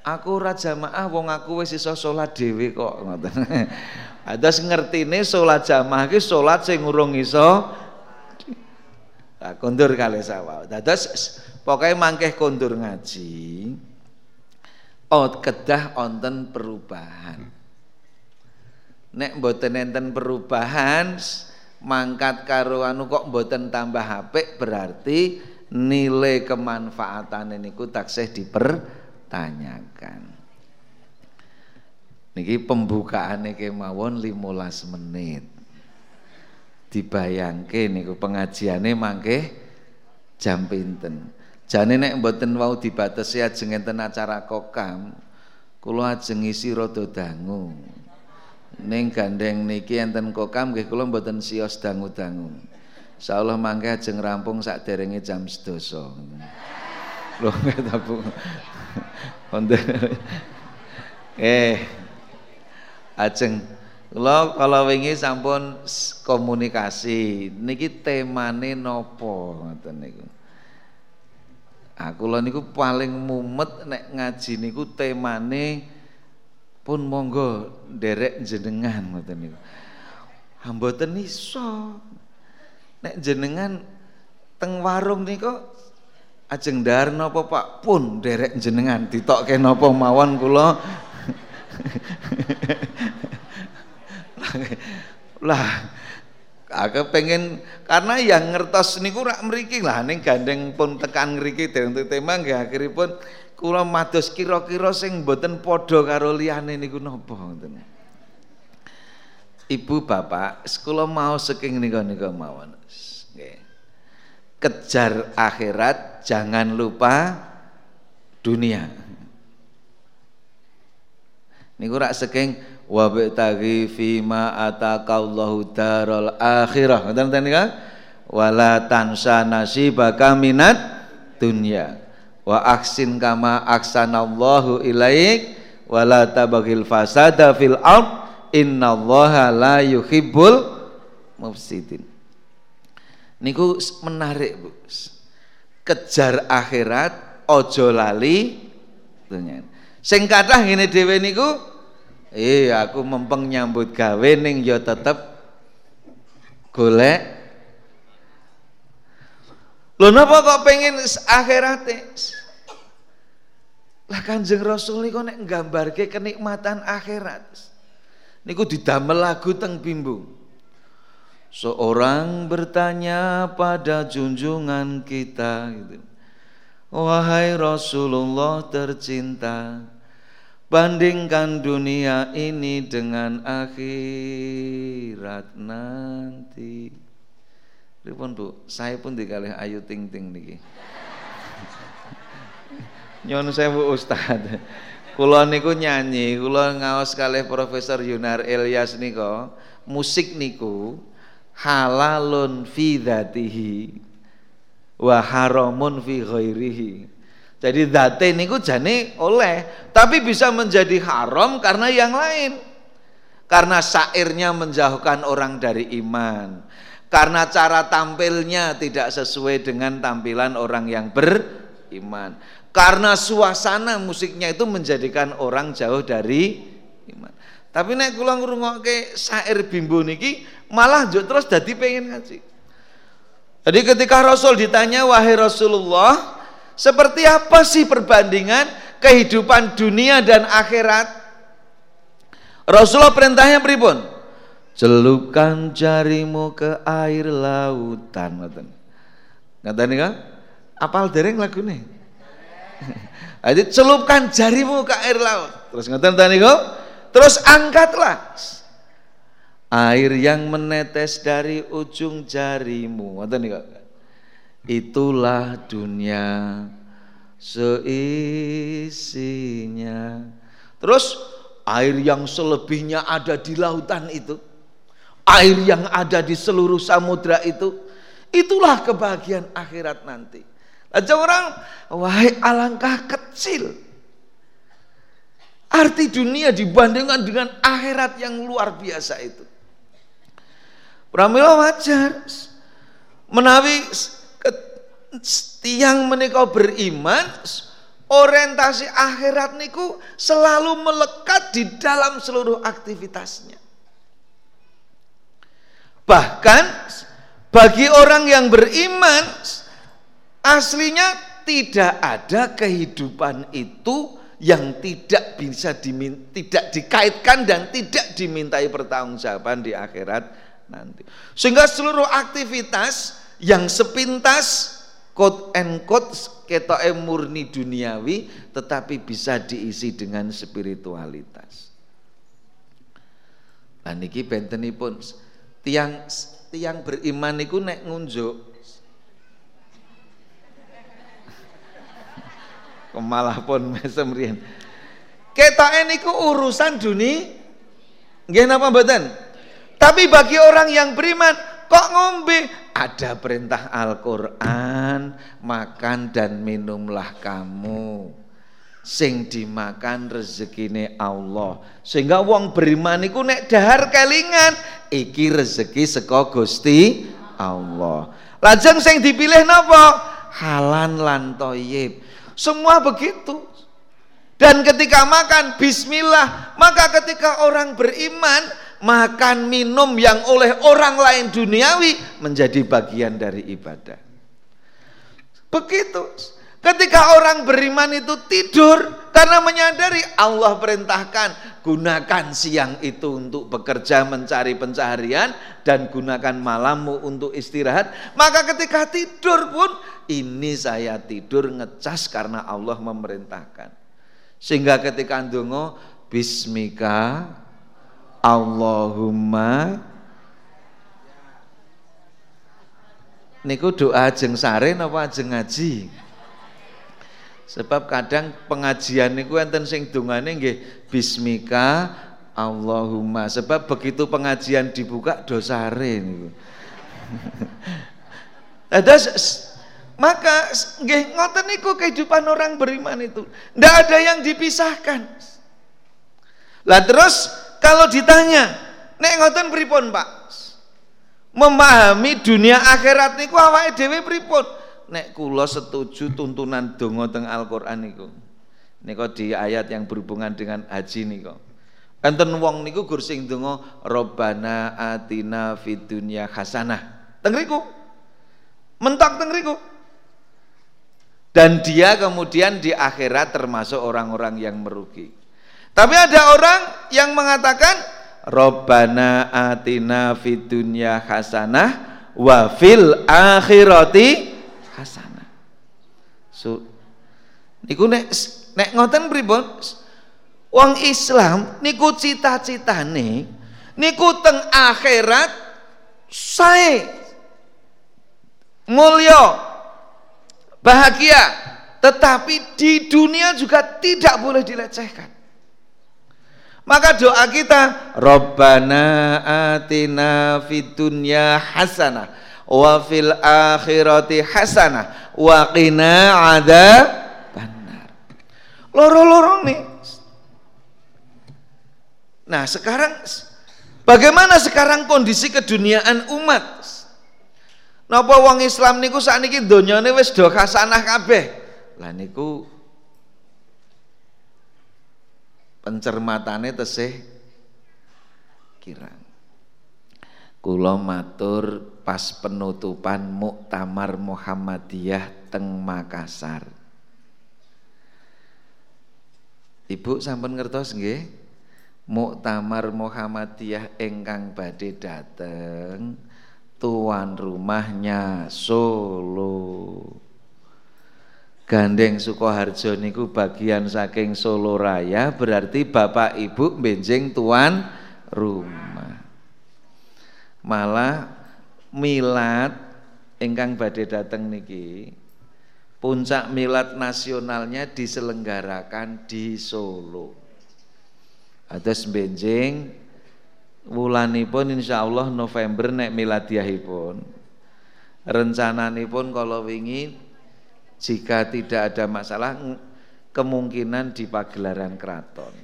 Aku ora jamaah wong aku wis iso salat dhewe kok ngoten. [LAUGHS] Adas ngertine salat jamaah ki salat sing urung iso Nah, kondur kali sawah. Dados pokoknya mangkeh kondur ngaji. Out kedah onten perubahan. Nek mboten enten perubahan mangkat karo anu kok mboten tambah HP berarti nilai kemanfaatan ini ku taksih dipertanyakan. Niki pembukaan niki mawon 15 menit. Dibayangke niku pengajiane mangke jam pinten. Jane nek mboten wau dibatesi ajeng enten acara kokam, kula ajeng isi rada dangu. Ning gandeng niki enten kokam nggih kula mboten sios dangu-dangu. Insyaallah mangke ajeng rampung sak derenge jam 12. Lho [LAUGHS] nggih Bu. Eh, Ajeng kula kalau wingi sampun komunikasi niki temane nopo ngoten niku. Aku lho niku paling mumet nek ngaji niku temane pun monggo derek jenengan ngoten niku. Hamboten iso. Nek jenengan teng warung niku ajeng dar napa Pak pun derek jenengan ditokke napa mawon kula [LAUGHS] lah aku pengen karena yang ngertos niku rak mriki lah ning gandeng pun tekan ngriki dereng tema nggih akhiripun kula mados kira-kira sing mboten padha karo liyane niku napa ngoten Ibu bapak, sekolah mau saking nika nika mawon. Nggih. Kejar akhirat, jangan lupa dunia niku rak saking wa bitaghi fi ma atakallahu daral akhirah. Ngoten ten kan? Wala tansa nasibaka minat dunya. Wa aksin kama aksanallahu ilaik. Wala tabaghil fasada fil ard. Innallaha la yuhibbul mufsidin. Niku menarik Bu. Kejar akhirat ojo lali dunia sing kathah ngene dhewe niku eh aku mempeng nyambut gawe ning ya tetep golek Lho napa kok pengen akhirate? Lah Kanjeng Rasul niku nek nggambarke kenikmatan akhirat. Niku didamel lagu teng bimbung. Seorang bertanya pada junjungan kita gitu. Wahai Rasulullah tercinta, bandingkan dunia ini dengan akhirat nanti. Pripun Bu, saya pun dikalih Ayu Ting Ting niki. Nyon sewu Ustaz. Kula niku nyanyi, kula ngaos kalih Profesor Yunar Ilyas niko, musik niku halalun fi dzatihi wa haramun fi ghairihi. Jadi dzate niku jane oleh, tapi bisa menjadi haram karena yang lain. Karena syairnya menjauhkan orang dari iman karena cara tampilnya tidak sesuai dengan tampilan orang yang beriman. Karena suasana musiknya itu menjadikan orang jauh dari iman. Tapi nek kula ngrungokke syair bimbo niki malah terus dadi pengen ngaji. Jadi ketika Rasul ditanya wahai Rasulullah, seperti apa sih perbandingan kehidupan dunia dan akhirat? Rasulullah perintahnya pripun? celupkan jarimu ke air lautan ngoten. Ngaten kan apal dereng lagune? [LAUGHS] Jadi celupkan jarimu ke air laut. Terus ngoten tadi kok terus angkatlah air yang menetes dari ujung jarimu. Ngoten kok itulah dunia seisinya. Terus air yang selebihnya ada di lautan itu air yang ada di seluruh samudra itu itulah kebahagiaan akhirat nanti. Aja orang wahai alangkah kecil. Arti dunia dibandingkan dengan akhirat yang luar biasa itu. Pramila wajar. Menawi tiang menikah beriman orientasi akhirat niku selalu melekat di dalam seluruh aktivitasnya Bahkan bagi orang yang beriman aslinya tidak ada kehidupan itu yang tidak bisa dimin, tidak dikaitkan dan tidak dimintai pertanggungjawaban di akhirat nanti. Sehingga seluruh aktivitas yang sepintas quote and quote ketoke murni duniawi tetapi bisa diisi dengan spiritualitas. Nah niki bentenipun tiang tiang beriman niku nek ngunjuk. Kemalah pun mesem riyen. Ketoke niku urusan dunia nggih napa mboten? Tapi bagi orang yang beriman kok ngombe ada perintah Al-Qur'an makan dan minumlah kamu sing dimakan rezekine Allah. Sehingga wong beriman iku nek dahar kelingan iki rezeki saka Gusti Allah. Lajeng sing dipilih napa? Halan lan toyib. Semua begitu. Dan ketika makan bismillah, maka ketika orang beriman makan minum yang oleh orang lain duniawi menjadi bagian dari ibadah. Begitu. Ketika orang beriman itu tidur karena menyadari Allah perintahkan gunakan siang itu untuk bekerja mencari pencaharian dan gunakan malammu untuk istirahat, maka ketika tidur pun ini saya tidur ngecas karena Allah memerintahkan. Sehingga ketika ndonga bismika Allahumma niku doa jeng sare napa jeng ngaji? Sebab kadang pengajian niku enten sing dungane nggih bismika Allahumma. Sebab begitu pengajian dibuka dosare niku. [LAUGHS] Ada maka nggih ngoten niku kehidupan orang beriman itu. Ndak ada yang dipisahkan. Lah terus kalau ditanya, nek ngoten pripun Pak? Memahami dunia akhirat niku awake dhewe pripun? Nek kula setuju tuntunan donga teng Al-Qur'an niku. Niku di ayat yang berhubungan dengan haji niku. Enten wong niku gur sing donga Robbana atina fid dunya hasanah. Teng riku. Mentok teng riku. Dan dia kemudian di akhirat termasuk orang-orang yang merugi. Tapi ada orang yang mengatakan Robbana atina fid dunya hasanah wa fil akhirati hasanah. So, niku nek nek ngoten pripun? Wong Islam niku cita-citane niku teng akhirat sae mulya bahagia tetapi di dunia juga tidak boleh dilecehkan maka doa kita, Rabbana atina fid dunya hasanah wa fil akhirati hasanah wa qina adzabannar. Loro-loro nih. Nah, sekarang bagaimana sekarang kondisi keduniaan umat? Napa wong Islam niku sakniki donyane wis do hasanah kabeh. Lah niku pencermatane tesih kirang. Kula matur pas penutupan muktamar Muhammadiyah teng Makassar. Ibu sampun ngertos nggih? Muktamar Muhammadiyah ingkang badhe dateng tuan rumahnya Solo Gandeng Sukoharjo niku bagian saking Solo Raya berarti bapak ibu benjing tuan rumah. Malah milad ingkang badhe dateng niki puncak milad nasionalnya diselenggarakan di Solo. Atas benjing wulanipun insya Allah November nek miladiahipun. Rencananipun kalau wingi jika tidak ada masalah kemungkinan di pagelaran keraton.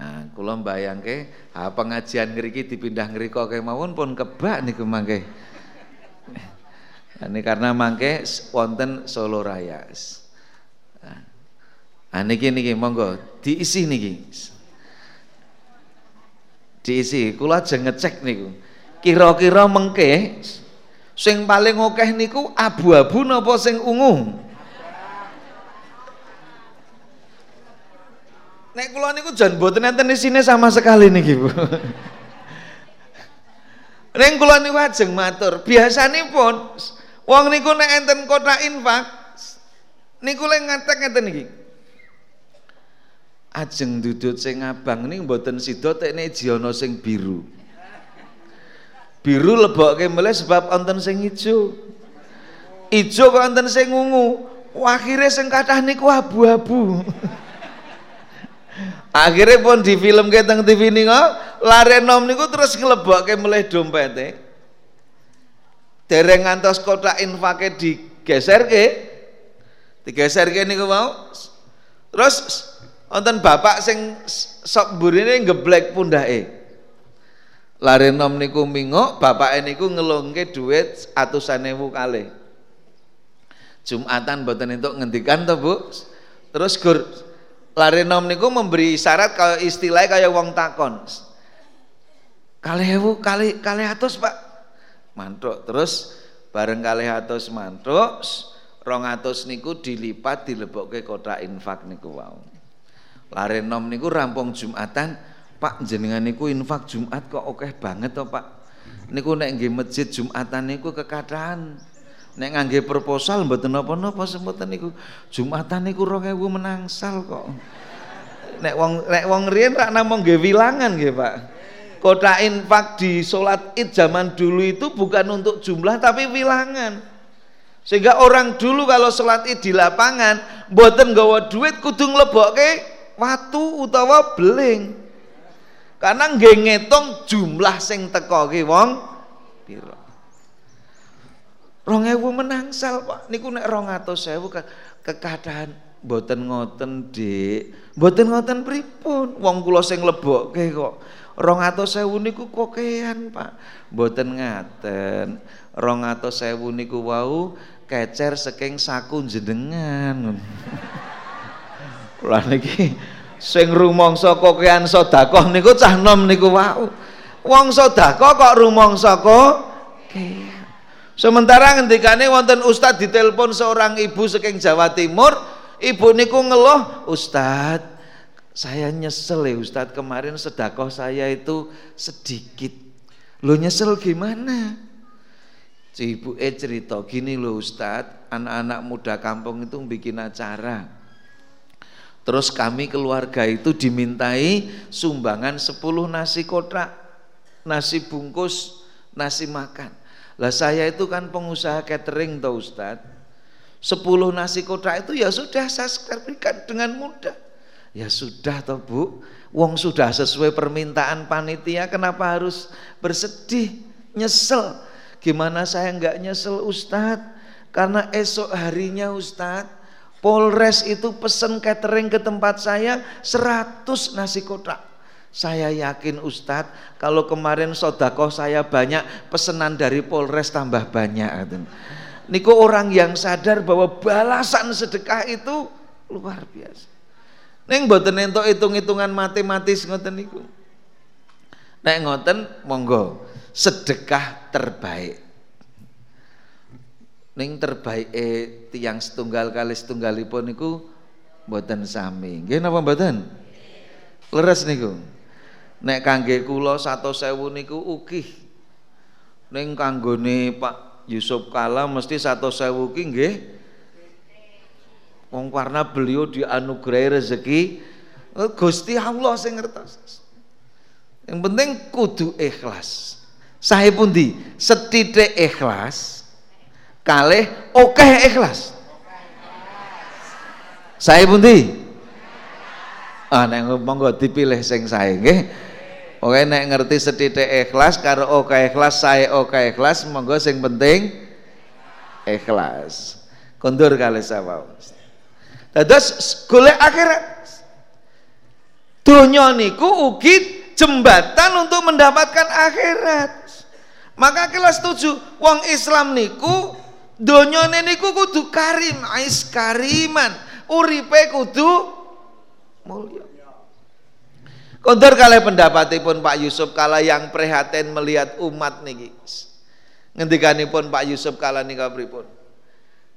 Nah, kula mbayangke ha pengajian ngriki dipindah ngriko kemawon pun kebak niku mangke. Ini karena mangke wonten Solo Raya. Nah, niki niki monggo diisi niki. Diisi, kula aja ngecek niku. Kira-kira mengke Sing paling akeh niku abu-abu napa sing ungu? Nek kula niku jan mboten enten isine sama sekali niki, Bu. Nek kula niku ajeng matur, biasanipun wong niku nek enten kota infak niku lek ngatek ngeten niki. Ajeng dudut sing abang niku mboten sida tekne jiana sing biru biru lebokke meleh sebab wonten sing ijo. Ijo kok wonten sing ungu akhirnya sing kathah niku abu-abu. [LAUGHS] Akhirnya pun di film teng TV niku lare nom niku terus nglebokke meleh dompete. Dereng ngantos kotak infake digeserke digeserke niku mau terus wonten bapak sing sok burine geblek pundake Lare nom niku mingok, bapak niku ngelongke duit atusan ewu kali. Jumatan boten itu ngendikan to, Bu. Terus gur lare nom niku memberi syarat kalau istilah kayak wong takon. Kali ewu kali kali atus, Pak. Mantuk. Terus bareng kali atus mantuk, rong atus niku dilipat dilebokke kotak infak niku wau. Lare nom niku rampung Jumatan Pak jenengan niku infak Jumat kok oke banget toh Pak. Niku nek nggih masjid Jumatan niku kekadaan. Nek ngangge proposal mboten napa-napa semoten niku. Jumatan niku 2000 menangsal kok. Nek wong nek wong riyen rak namung nggih wilangan nggih Pak. Kota infak di sholat id zaman dulu itu bukan untuk jumlah tapi wilangan. Sehingga orang dulu kalau sholat id di lapangan, mboten nggawa duit kudu nglebokke watu utawa beling. Karena nggih ngitung jumlah sing teko ki wong pira. 2000 menangsal Pak. Niku nek 200.000 ke kekadahan Mboten ngoten, Dik. Mboten ngoten pripun? Wong kula sing lebokke kok. 200.000 niku kokean, Pak. Mboten ngaten. 200.000 niku wau kecer saking saku jenengan. [LAUGHS] Lah niki sing rumangsa kokean sedekah niku cah nom niku wau. Wong sedekah kok rumangsa kok Sementara ngendikane wonten ustad ditelepon seorang ibu saking Jawa Timur, Ibu niku ngeluh, Ustad, saya nyesel ya Ustad kemarin sedekah saya itu sedikit. Lo nyesel gimana? Si ibu eh cerita gini loh Ustad, anak-anak muda kampung itu bikin acara. Terus kami keluarga itu dimintai sumbangan 10 nasi kotak, nasi bungkus, nasi makan. Lah saya itu kan pengusaha catering tau Ustadz Sepuluh nasi kotak itu ya sudah saya berikan dengan mudah. Ya sudah toh Bu, wong sudah sesuai permintaan panitia kenapa harus bersedih, nyesel. Gimana saya enggak nyesel Ustadz? Karena esok harinya Ustadz, Polres itu pesen catering ke tempat saya 100 nasi kotak. Saya yakin Ustadz kalau kemarin sodakoh saya banyak pesanan dari Polres tambah banyak niku orang yang sadar bahwa balasan sedekah itu luar biasa. Neng mboten entuk hitung-hitungan matematis ngoten niku. Nek ngoten monggo sedekah terbaik. Ning terbaik eh, tiang setunggal kali setunggalipun niku mboten sami. Nggih napa mboten? Leres niku. Nek kangge kula 100.000 niku ukih. Ning kanggone Pak Yusuf Kala mesti satu sewu ki nggih wong karena beliau dianugerahi rezeki eh, Gusti Allah sing ngertos yang penting kudu ikhlas saya pun di setitik ikhlas kalih oke ikhlas saya pun di ah nek monggo dipilih sing saya Oke nek ngerti setitik ikhlas karo oke ikhlas saya oke ikhlas monggo sing penting ikhlas. Kondur kali sawau. Dados golek akhirat. Donya niku ugi jembatan untuk mendapatkan akhirat. Maka kelas tujuh, wong Islam niku donyane niku kudu karim, ais kariman, uripe kudu mulya. Kondur kali pendapatipun Pak Yusuf kala yang prihatin melihat umat niki. Ngendikanipun Pak Yusuf kala nika pripun?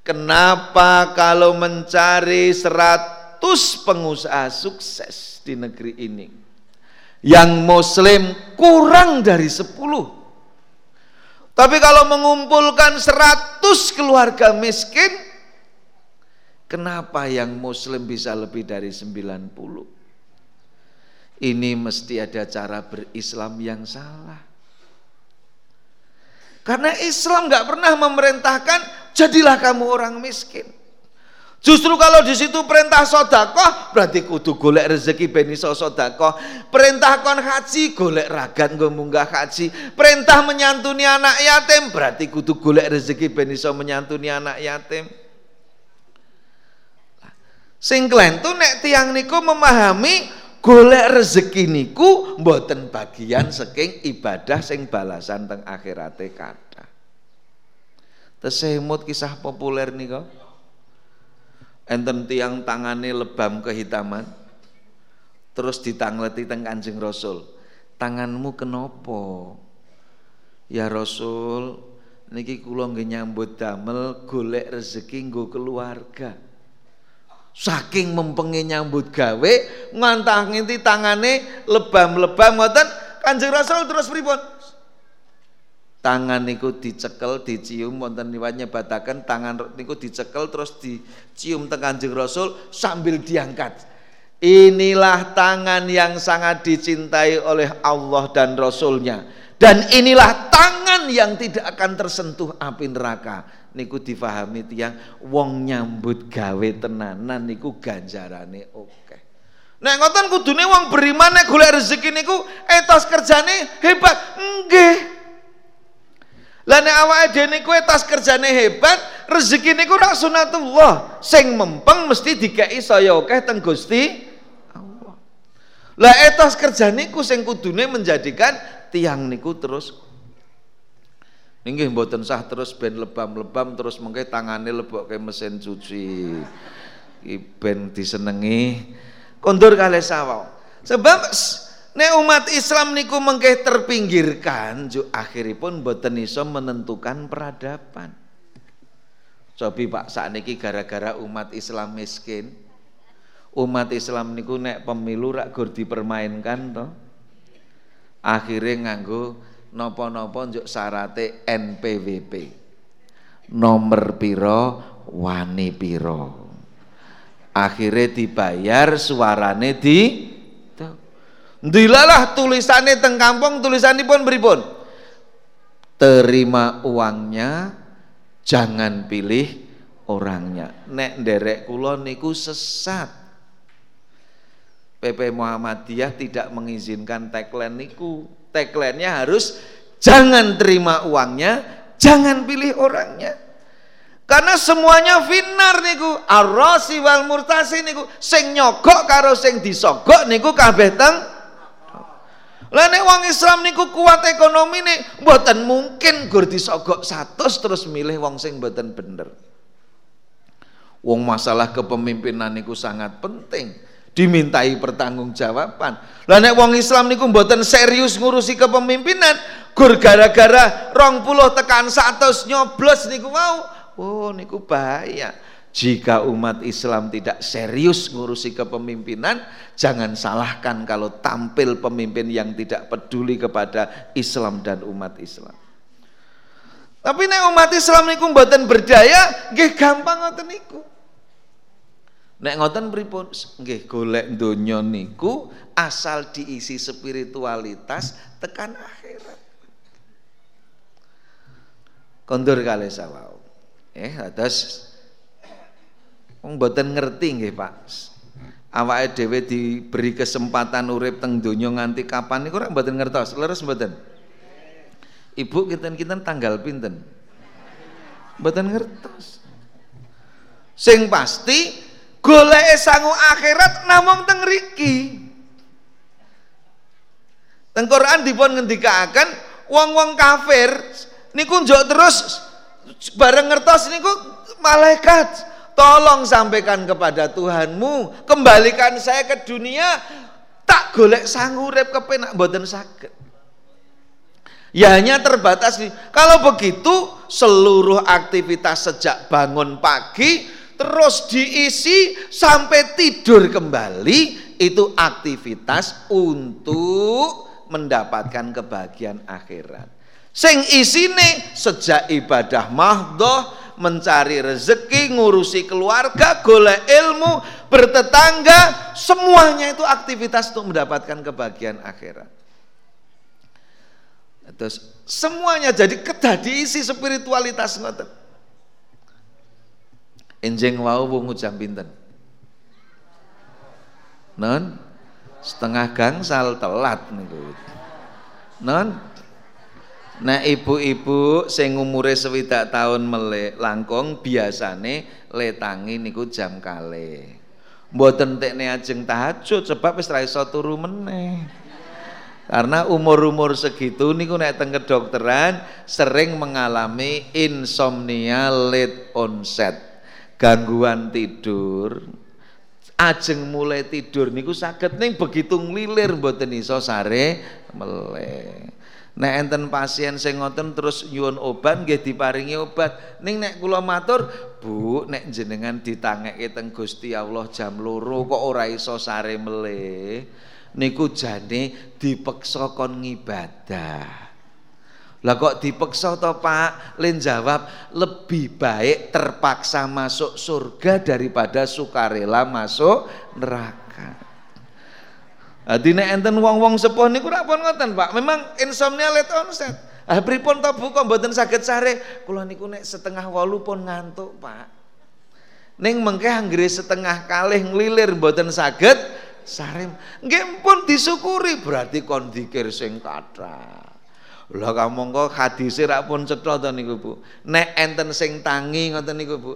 Kenapa kalau mencari seratus pengusaha sukses di negeri ini yang muslim kurang dari sepuluh tapi kalau mengumpulkan seratus keluarga miskin kenapa yang muslim bisa lebih dari sembilan puluh ini mesti ada cara berislam yang salah. Karena Islam nggak pernah memerintahkan jadilah kamu orang miskin. Justru kalau di situ perintah sodakoh berarti kudu golek rezeki beniso sodakoh. Perintah kon haji golek ragan gue munggah haji. Perintah menyantuni anak yatim berarti kudu golek rezeki beniso menyantuni anak yatim. Sing tuh nek tiang niku memahami golek rezeki niku mboten bagian saking ibadah sing balasan teng akhirate kathah. Tesemut kisah populer nika. Enten tiang tangane lebam kehitaman. Terus ditangleti teng Kanjeng Rasul. Tanganmu kenopo? Ya Rasul, niki kula nggih nyambut damel golek rezeki nggo keluarga. Saking mempengi nyambut gawe ngantah nginti tangane lebam-lebam ngoten Kanjeng Rasul terus pripun? Tangan niku dicekel, dicium wonten niwat nyebataken tangan niku dicekel terus dicium teng Kanjeng Rasul sambil diangkat. Inilah tangan yang sangat dicintai oleh Allah dan Rasulnya dan inilah tangan yang tidak akan tersentuh api neraka niku difahami tiang wong nyambut gawe tenanan niku ganjarane oke. Nek ngoten kudune wong beriman nek golek rezeki niku etos kerjane hebat. Nggih. Lah nek awake dhewe niku tas kerjane hebat, rezeki niku rak sunatullah. Sing mempeng mesti dikeki saya akeh teng Gusti Allah. Lah etos kerja niku sing kudune menjadikan tiang niku terus Nggih mboten sah terus ben lebam-lebam terus mengke tangane lebokke mesin cuci. Iki ben disenengi kondur kalih sawau. Sebab nek umat Islam niku mengke terpinggirkan jo akhiripun mboten iso menentukan peradaban. Cobi Pak sakniki gara-gara umat Islam miskin. Umat Islam niku nek pemilu rak gur dipermainkan to. Akhirnya nganggo nopo-nopo njuk syarate NPWP nomor piro wani piro akhirnya dibayar suarane di Dilalah tulisannya teng kampung pun beripun terima uangnya jangan pilih orangnya. Nek derek kulon niku sesat. PP Muhammadiyah tidak mengizinkan tagline niku. Tagline-nya harus jangan terima uangnya, jangan pilih orangnya. Karena semuanya finar niku, arrosi wal murtasi niku, sing nyogok karo sing disogok niku kabeh teng lah nek wong Islam niku kuat ekonomi nih, mboten mungkin gur disogok satu terus milih wong sing mboten bener. Wong masalah kepemimpinan niku sangat penting dimintai pertanggungjawaban. Lah nek wong Islam niku mboten serius ngurusi kepemimpinan, gur gara-gara rong puluh tekan satu nyoblos niku mau, oh niku bahaya. Jika umat Islam tidak serius ngurusi kepemimpinan, jangan salahkan kalau tampil pemimpin yang tidak peduli kepada Islam dan umat Islam. Tapi nek umat Islam niku mboten berdaya, nggih gampang ngoten niku. Nek ngoten pripun? Nggih, golek donya niku asal diisi spiritualitas tekan akhirat. Kondur kali sawau. Eh, atas mboten ngerti nggih, Pak. Awake dhewe diberi kesempatan urip teng donya nganti kapan niku ora mboten ngertos. Leres mboten? Ibu kinten-kinten tanggal pinten? Mboten ngertos. Sing pasti golek sangu akhirat namung teng riki teng Quran dipun ngendikaken wong-wong kafir niku njok terus bareng ngertos niku malaikat tolong sampaikan kepada Tuhanmu kembalikan saya ke dunia tak golek sangu urip kepenak mboten saged ya hanya terbatas nih kalau begitu seluruh aktivitas sejak bangun pagi terus diisi sampai tidur kembali itu aktivitas untuk mendapatkan kebahagiaan akhirat. Sing isine sejak ibadah mahdoh mencari rezeki, ngurusi keluarga, golek ilmu, bertetangga, semuanya itu aktivitas untuk mendapatkan kebahagiaan akhirat. Terus semuanya jadi kedah diisi spiritualitas ngoten. Enjeng wau wungu jam pinten? Non setengah gangsal telat niku. Non Nah ibu-ibu sing umure swidak tahun melek langkung biasane letangi niku jam kale. Mboten tekne ajeng tahajud sebab wis ra iso turu meneh. Karena umur-umur segitu niku nek teng kedokteran sering mengalami insomnia late onset gangguan tidur ajeng mulai tidur niku sakit ning begitu nglilir mboten iso sare meleh nek enten pasien sing ngoten terus nyuwun obat nggih diparingi obat ning nek kula matur Bu nek jenengan ditangeke teng Gusti Allah jam loro kok ora iso sare meleh niku jane dipeksa kon ngibadah lah kok dipeksa to Pak? Len jawab, lebih baik terpaksa masuk surga daripada sukarela masuk neraka. Dadi nek enten wong-wong sepuh niku ora pun ngoten, Pak. Memang insomnia late onset. Ah pripun to Bu kok mboten saged sare? Kula niku nek setengah wolu pun ngantuk, Pak. Ning mengke anggere setengah kalih nglilir mboten saged sare. Nggih pun disyukuri berarti kon dikir sing kathah. Lha kamangka hadise rak pun cetha to niku Bu. Nek enten sing tangi ngoten niku Bu.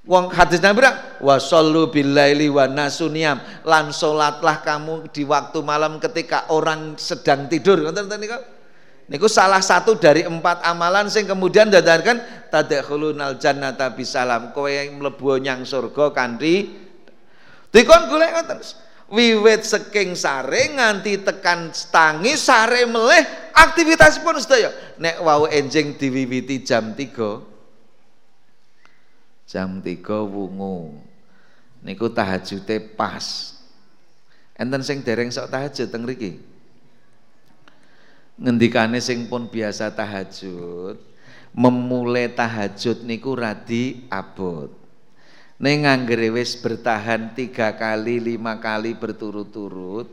Wong hadis Nabi rak wa sallu billaili wa nasuniyam lan salatlah kamu di waktu malam ketika orang sedang tidur. Ngoten niku. Niku salah satu dari empat amalan sing kemudian dadakan tadkhulunal jannata bisalam kowe mlebu nyang surga kanthi dikon golek ngoten wiwit seking sare nganti tekan tangi sare meleh aktivitas pun sedaya. Nek wau enjing diwiwiti jam 3 jam 3 wungu niku tahajute pas enten sing dereng sok tahajud teng mriki ngendikane sing pun biasa tahajud memulai tahajud niku radi abot Neng anggere wis bertahan tiga kali, lima kali berturut-turut,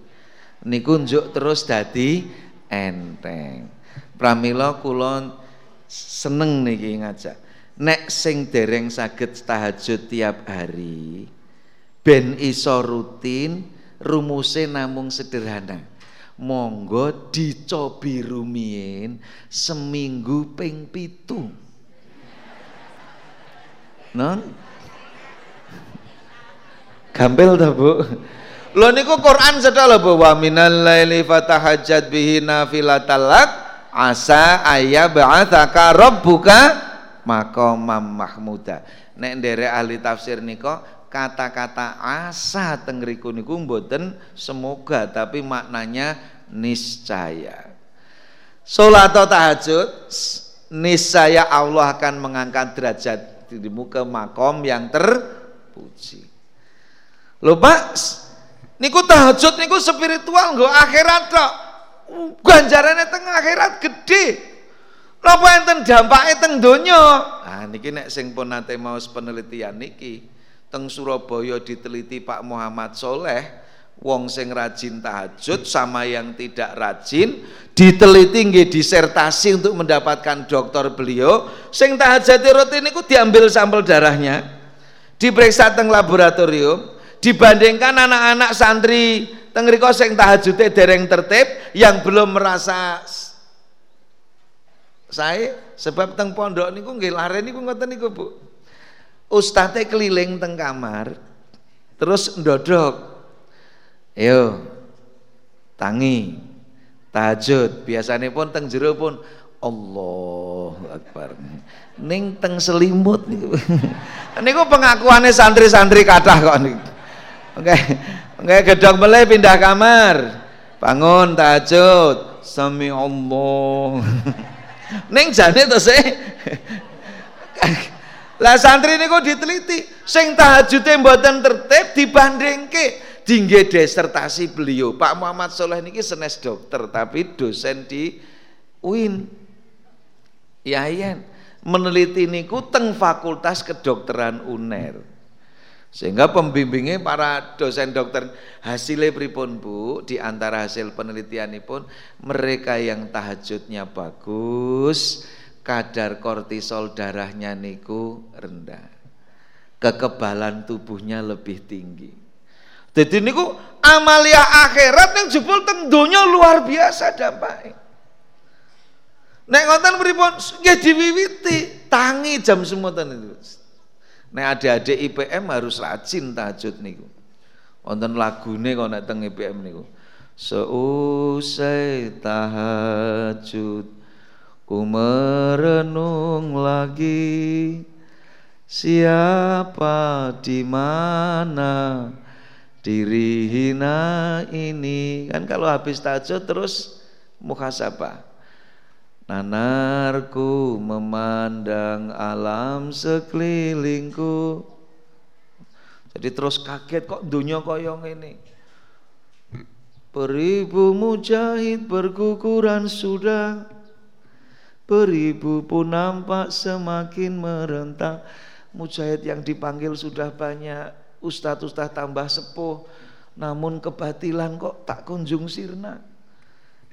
niku njuk terus dadi enteng. Pramila kula seneng niki ngajak. Nek sing dereng saged tahajud tiap hari, ben iso rutin, rumuse namung sederhana. Monggo dicobi rumiyin seminggu ping pitu. Non? Gampil ta, Bu? Lho niku Quran sedha lho Bu, wa minal laili fatahajjat bihi nafilatalak asa ba'athaka rabbuka maqamam mahmuda. Nek nderek ahli tafsir nika kata-kata asa teng riku niku mboten semoga tapi maknanya niscaya. Salat atau tahajud niscaya Allah akan mengangkat derajat dirimu ke makom yang terpuji. Lho Pak, niku tahajud niku spiritual nggo akhirat tok. Ganjarane teng akhirat gede. Napa enten dampake teng donya? Nah niki nek sing pun nate maos penelitian niki teng Surabaya diteliti Pak Muhammad Soleh wong sing rajin tahajud sama yang tidak rajin diteliti nggih disertasi untuk mendapatkan doktor beliau sing tahajud rutin niku diambil sampel darahnya diperiksa teng laboratorium dibandingkan anak-anak santri tengriko sing tahajude dereng tertib yang belum merasa saya sebab teng pondok niku nggih lare niku ngoten niku Bu. Ustate keliling teng kamar terus ndodok. Ayo tangi tahajud biasanya pun teng jero pun Allah Akbar. Ning teng selimut niku. [LAUGHS] niku pengakuannya santri-santri kathah kok niku. Oke. Oke, gedong mulai pindah kamar. Bangun tahajud. Sami Allah. [LAUGHS] Ning jane to sih. Lah santri niku diteliti, sing tahajude mboten tertib dibandingke tinggi desertasi beliau. Pak Muhammad Soleh niki senes dokter tapi dosen di UIN. Yayan meneliti niku teng Fakultas Kedokteran UNER. Sehingga pembimbingnya para dosen dokter hasilnya pripun Bu? Di antara hasil penelitian pun mereka yang tahajudnya bagus kadar kortisol darahnya niku rendah. Kekebalan tubuhnya lebih tinggi. Jadi niku amalia akhirat yang jebol teng donya luar biasa dampaknya Nek ngoten pripun? Nggih diwiwiti. Tangi jam semutan itu Nek adik-adik IPM harus rajin tahajud niku. Wonten lagune kok nek teng IPM niku. Seusai tahajud ku merenung lagi siapa di mana diri hina ini kan kalau habis tahajud terus muhasabah Nanarku memandang alam sekelilingku. Jadi terus kaget kok dunia koyong ini? Beribu mujahid berkukuran sudah. Beribu pun nampak semakin merentak Mujahid yang dipanggil sudah banyak. Ustadz-ustadz tambah sepuh. Namun kebatilan kok tak kunjung sirna.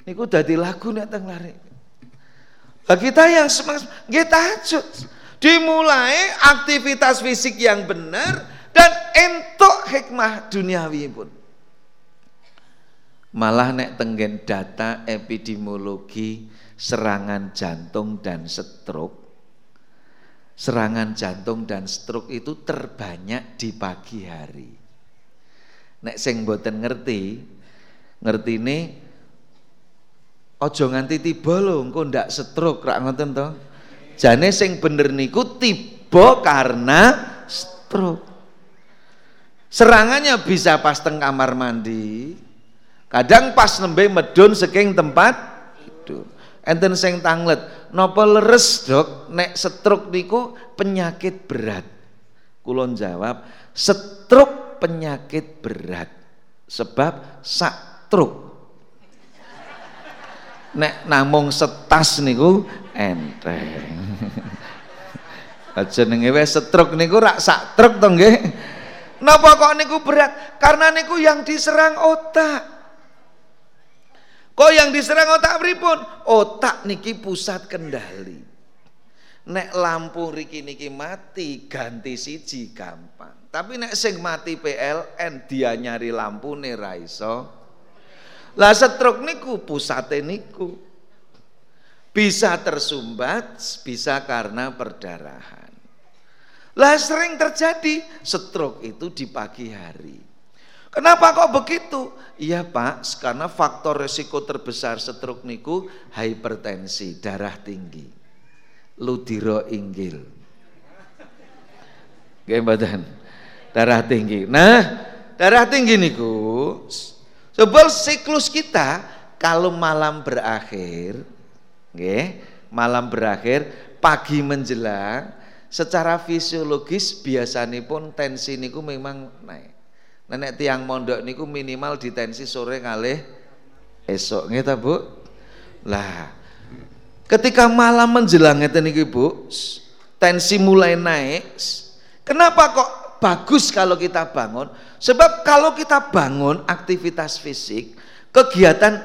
Niku dadi lagu nek teng lari Nah, kita yang semangat, kita tahajud. Dimulai aktivitas fisik yang benar dan entuk hikmah duniawi pun. Malah nek tenggen data epidemiologi serangan jantung dan stroke serangan jantung dan stroke itu terbanyak di pagi hari. Nek sing mboten ngerti, ngerti ini ojo nganti tiba lho engko ndak stroke rak ngoten to. Jane sing bener niku tiba karena stroke. Serangannya bisa pas teng kamar mandi, kadang pas nembe medun saking tempat itu. Enten sing tanglet, napa leres dok nek stroke niku penyakit berat kulon jawab stroke penyakit berat sebab sak truk nek namung setas niku enteng aja [LAUGHS] jenenge wis stroke niku rak sak truk to nggih napa kok niku berat karena niku yang diserang otak Kok yang diserang otak pripun? Otak niki pusat kendali. Nek lampu riki niki mati, ganti siji gampang. Tapi nek sing mati PLN dia nyari lampu nih raiso. Lah stroke niku pusate niku. Bisa tersumbat, bisa karena perdarahan. Lah sering terjadi stroke itu di pagi hari. Kenapa kok begitu? Iya Pak, karena faktor resiko terbesar stroke niku hipertensi, darah tinggi. Ludiro inggil. Badan. Darah tinggi. Nah, darah tinggi niku sebab siklus kita kalau malam berakhir, nggih, malam berakhir, pagi menjelang, secara fisiologis biasanya pun tensi niku memang naik. Nenek tiang mondok niku minimal ditensi sore kali esok ta Bu? Lah, ketika malam menjelang ngeten niki Bu, tensi mulai naik. Kenapa kok bagus kalau kita bangun? Sebab kalau kita bangun aktivitas fisik, kegiatan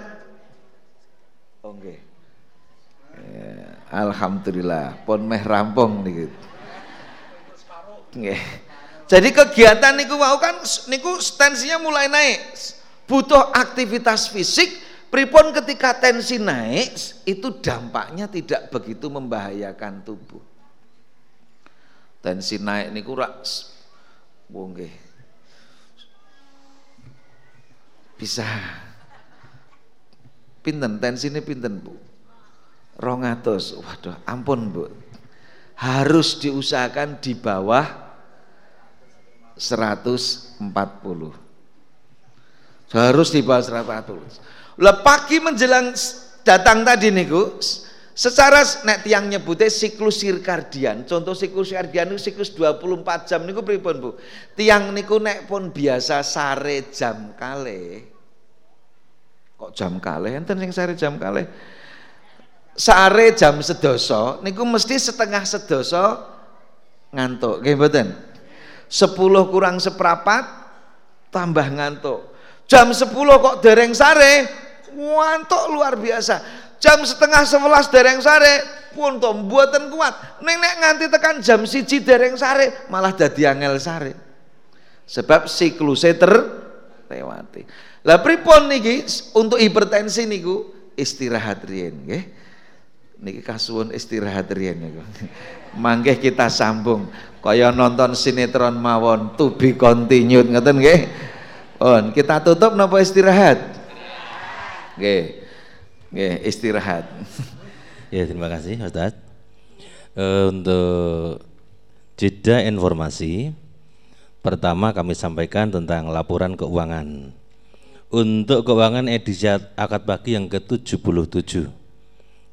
Oh nggih. Ya, alhamdulillah, pon meh rampung. Nggih. Jadi kegiatan niku mau kan niku tensinya mulai naik. Butuh aktivitas fisik, pripun ketika tensi naik itu dampaknya tidak begitu membahayakan tubuh. Tensi naik niku rak wong Bisa pinten ini pinten Bu? Rongatus. Waduh, ampun Bu. Harus diusahakan di bawah 140. Harus di bawah 140. Lah pagi menjelang datang tadi niku secara nek tiang nyebutnya siklus sirkardian. Contoh siklus sirkardian itu siklus 24 jam niku pripun Bu? Tiang niku nek pun biasa sare jam kale. Kok jam kale enten sing sare jam kale. Sare jam sedoso niku mesti setengah sedoso ngantuk. Nggih mboten? 10 kurang seprapat tambah ngantuk. Jam 10 kok dereng sare, ngantuk luar biasa. Jam setengah 11 dereng sare, pun mboten kuat. Ning nek nganti tekan jam siji dereng sare, malah dadi angel sare. Sebab siklusnya terlewati. Lah pripun niki untuk hipertensi niku istirahat riyen nggih. Niki kasuwun istirahat riyen niku. [LAUGHS] Mangke kita sambung kaya nonton sinetron mawon to be continued ngeten nggih. On, kita tutup napa istirahat? Nggih. Nggih, istirahat. [LAUGHS] Ya, terima kasih Ustaz. Uh, untuk jeda informasi pertama kami sampaikan tentang laporan keuangan. Untuk keuangan edisi akad pagi yang ke-77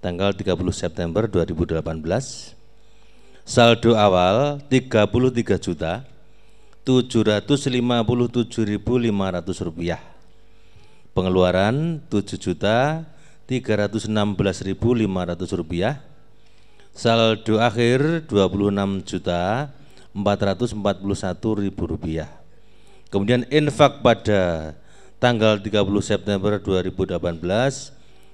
tanggal 30 September 2018 saldo awal 33 juta 757.500 rupiah pengeluaran 7 juta 316.500 rupiah. Saldo akhir 26 juta 441 ribu rupiah. Kemudian infak pada tanggal 30 September 2018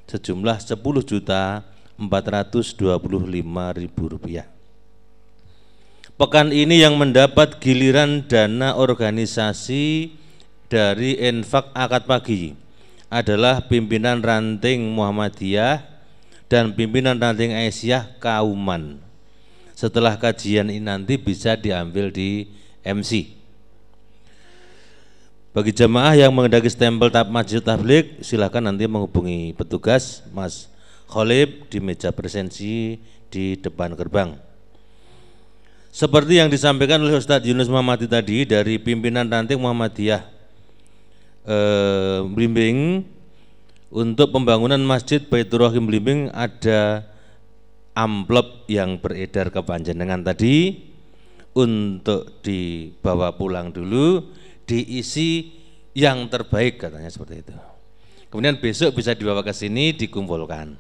sejumlah 10 juta 425 ribu rupiah. Pekan ini yang mendapat giliran dana organisasi dari infak akad pagi adalah pimpinan ranting Muhammadiyah dan pimpinan ranting Aisyah Kauman. Setelah kajian ini nanti bisa diambil di MC. Bagi jemaah yang mengendaki stempel tab masjid tablik, silakan nanti menghubungi petugas Mas Khalib di meja presensi di depan gerbang. Seperti yang disampaikan oleh Ustadz Yunus Muhammadi tadi dari pimpinan ranting Muhammadiyah eh, Blimbing untuk pembangunan Masjid Baitur Rahim Blimbing ada amplop yang beredar ke Panjenengan tadi untuk dibawa pulang dulu diisi yang terbaik katanya seperti itu. Kemudian besok bisa dibawa ke sini dikumpulkan.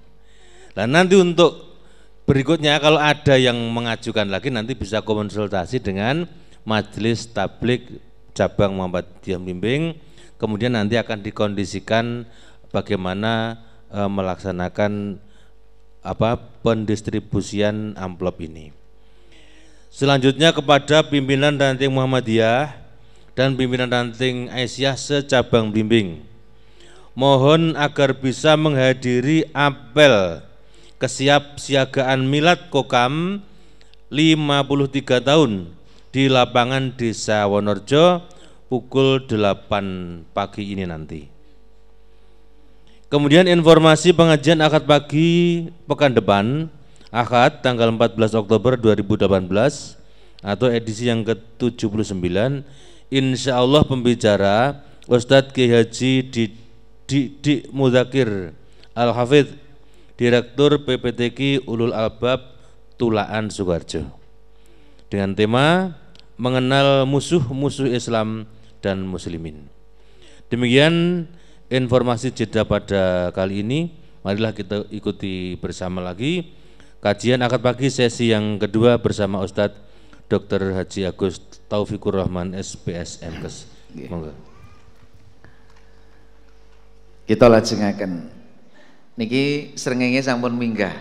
Nah nanti untuk berikutnya kalau ada yang mengajukan lagi nanti bisa konsultasi dengan Majelis Tablik Cabang Muhammadiyah Bimbing kemudian nanti akan dikondisikan bagaimana e, melaksanakan apa pendistribusian amplop ini. Selanjutnya kepada pimpinan ranting Muhammadiyah dan pimpinan ranting Aisyah secabang bimbing. Mohon agar bisa menghadiri apel kesiapsiagaan milad kokam 53 tahun di lapangan Desa Wonorjo pukul 8 pagi ini nanti. Kemudian informasi pengajian akad pagi pekan depan, akad tanggal 14 Oktober 2018 atau edisi yang ke-79, insya Allah pembicara Ustadz Ki Haji di, di, di Mudakir Al-Hafidh, Direktur PPTK Ulul Albab Tulaan Sukarjo. Dengan tema mengenal musuh-musuh Islam dan muslimin. Demikian informasi jeda pada kali ini. Marilah kita ikuti bersama lagi kajian akad pagi sesi yang kedua bersama Ustadz Dr. Haji Agus Taufikur Rahman SPS MKes. Monggo. Kita lajengaken. Niki srengenge sampun minggah.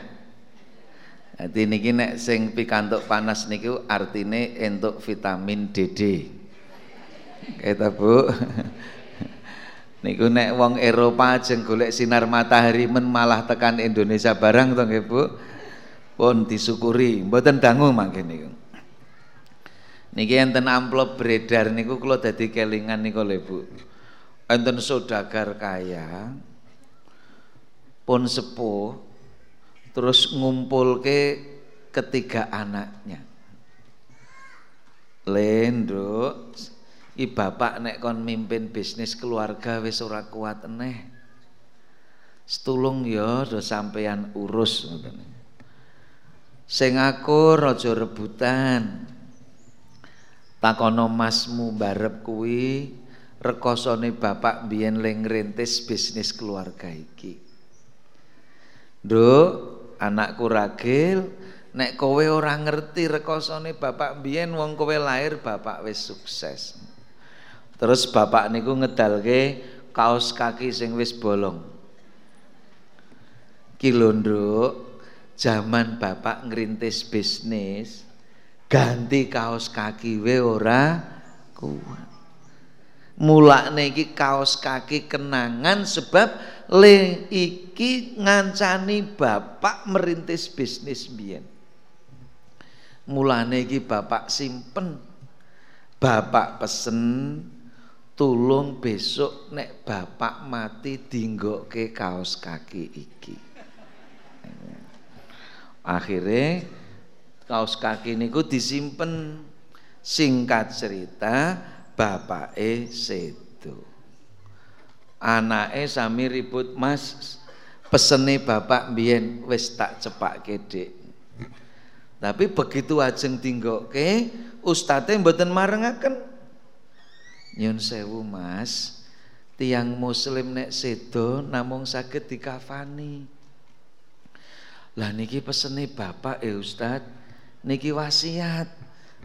Jadi niki nek sing pikantuk panas niku artine entuk vitamin DD. Kita Bu. Niku nek wong Eropa ajeng golek sinar matahari men malah tekan Indonesia barang to nggih Bu. Pun disyukuri, mboten dangu mangke niku. Niki enten amplop beredar niku kula dadi kelingan niku lho Bu. Enten saudagar kaya pun sepuh terus ngumpulke ketiga anaknya. Lendo I bapak nek kon mimpin bisnis keluarga wis ora kuat eneh. Setulung ya do sampeyan urus ngoten. Sing aku raja rebutan. Takono masmu barep kuwi rekosone bapak biyen le ngrintis bisnis keluarga iki. Nduk, anakku ragil, nek kowe ora ngerti rekosone bapak biyen wong kowe lahir bapak wis sukses. Terus bapak niku ngedalke kaos kaki sing wis bolong. Kilondro zaman bapak ngerintis bisnis ganti kaos kaki we ora kuat. Mulakne iki kaos kaki kenangan sebab le iki ngancani bapak merintis bisnis biyen. Mulane iki bapak simpen. Bapak pesen tulung besok nek bapak mati ke kaos kaki iki. Akhirnya kaos kaki niku disimpen. Singkat cerita bapak e sedo. Anake sami ribut mas pesene bapak biyen wis tak cepak kedek tapi begitu ajeng ke ustate mboten marengaken Nyun sewu Mas, tiang muslim nek sedo namung saged dikafani. Lah niki pesene Bapak eh Ustad, niki wasiat.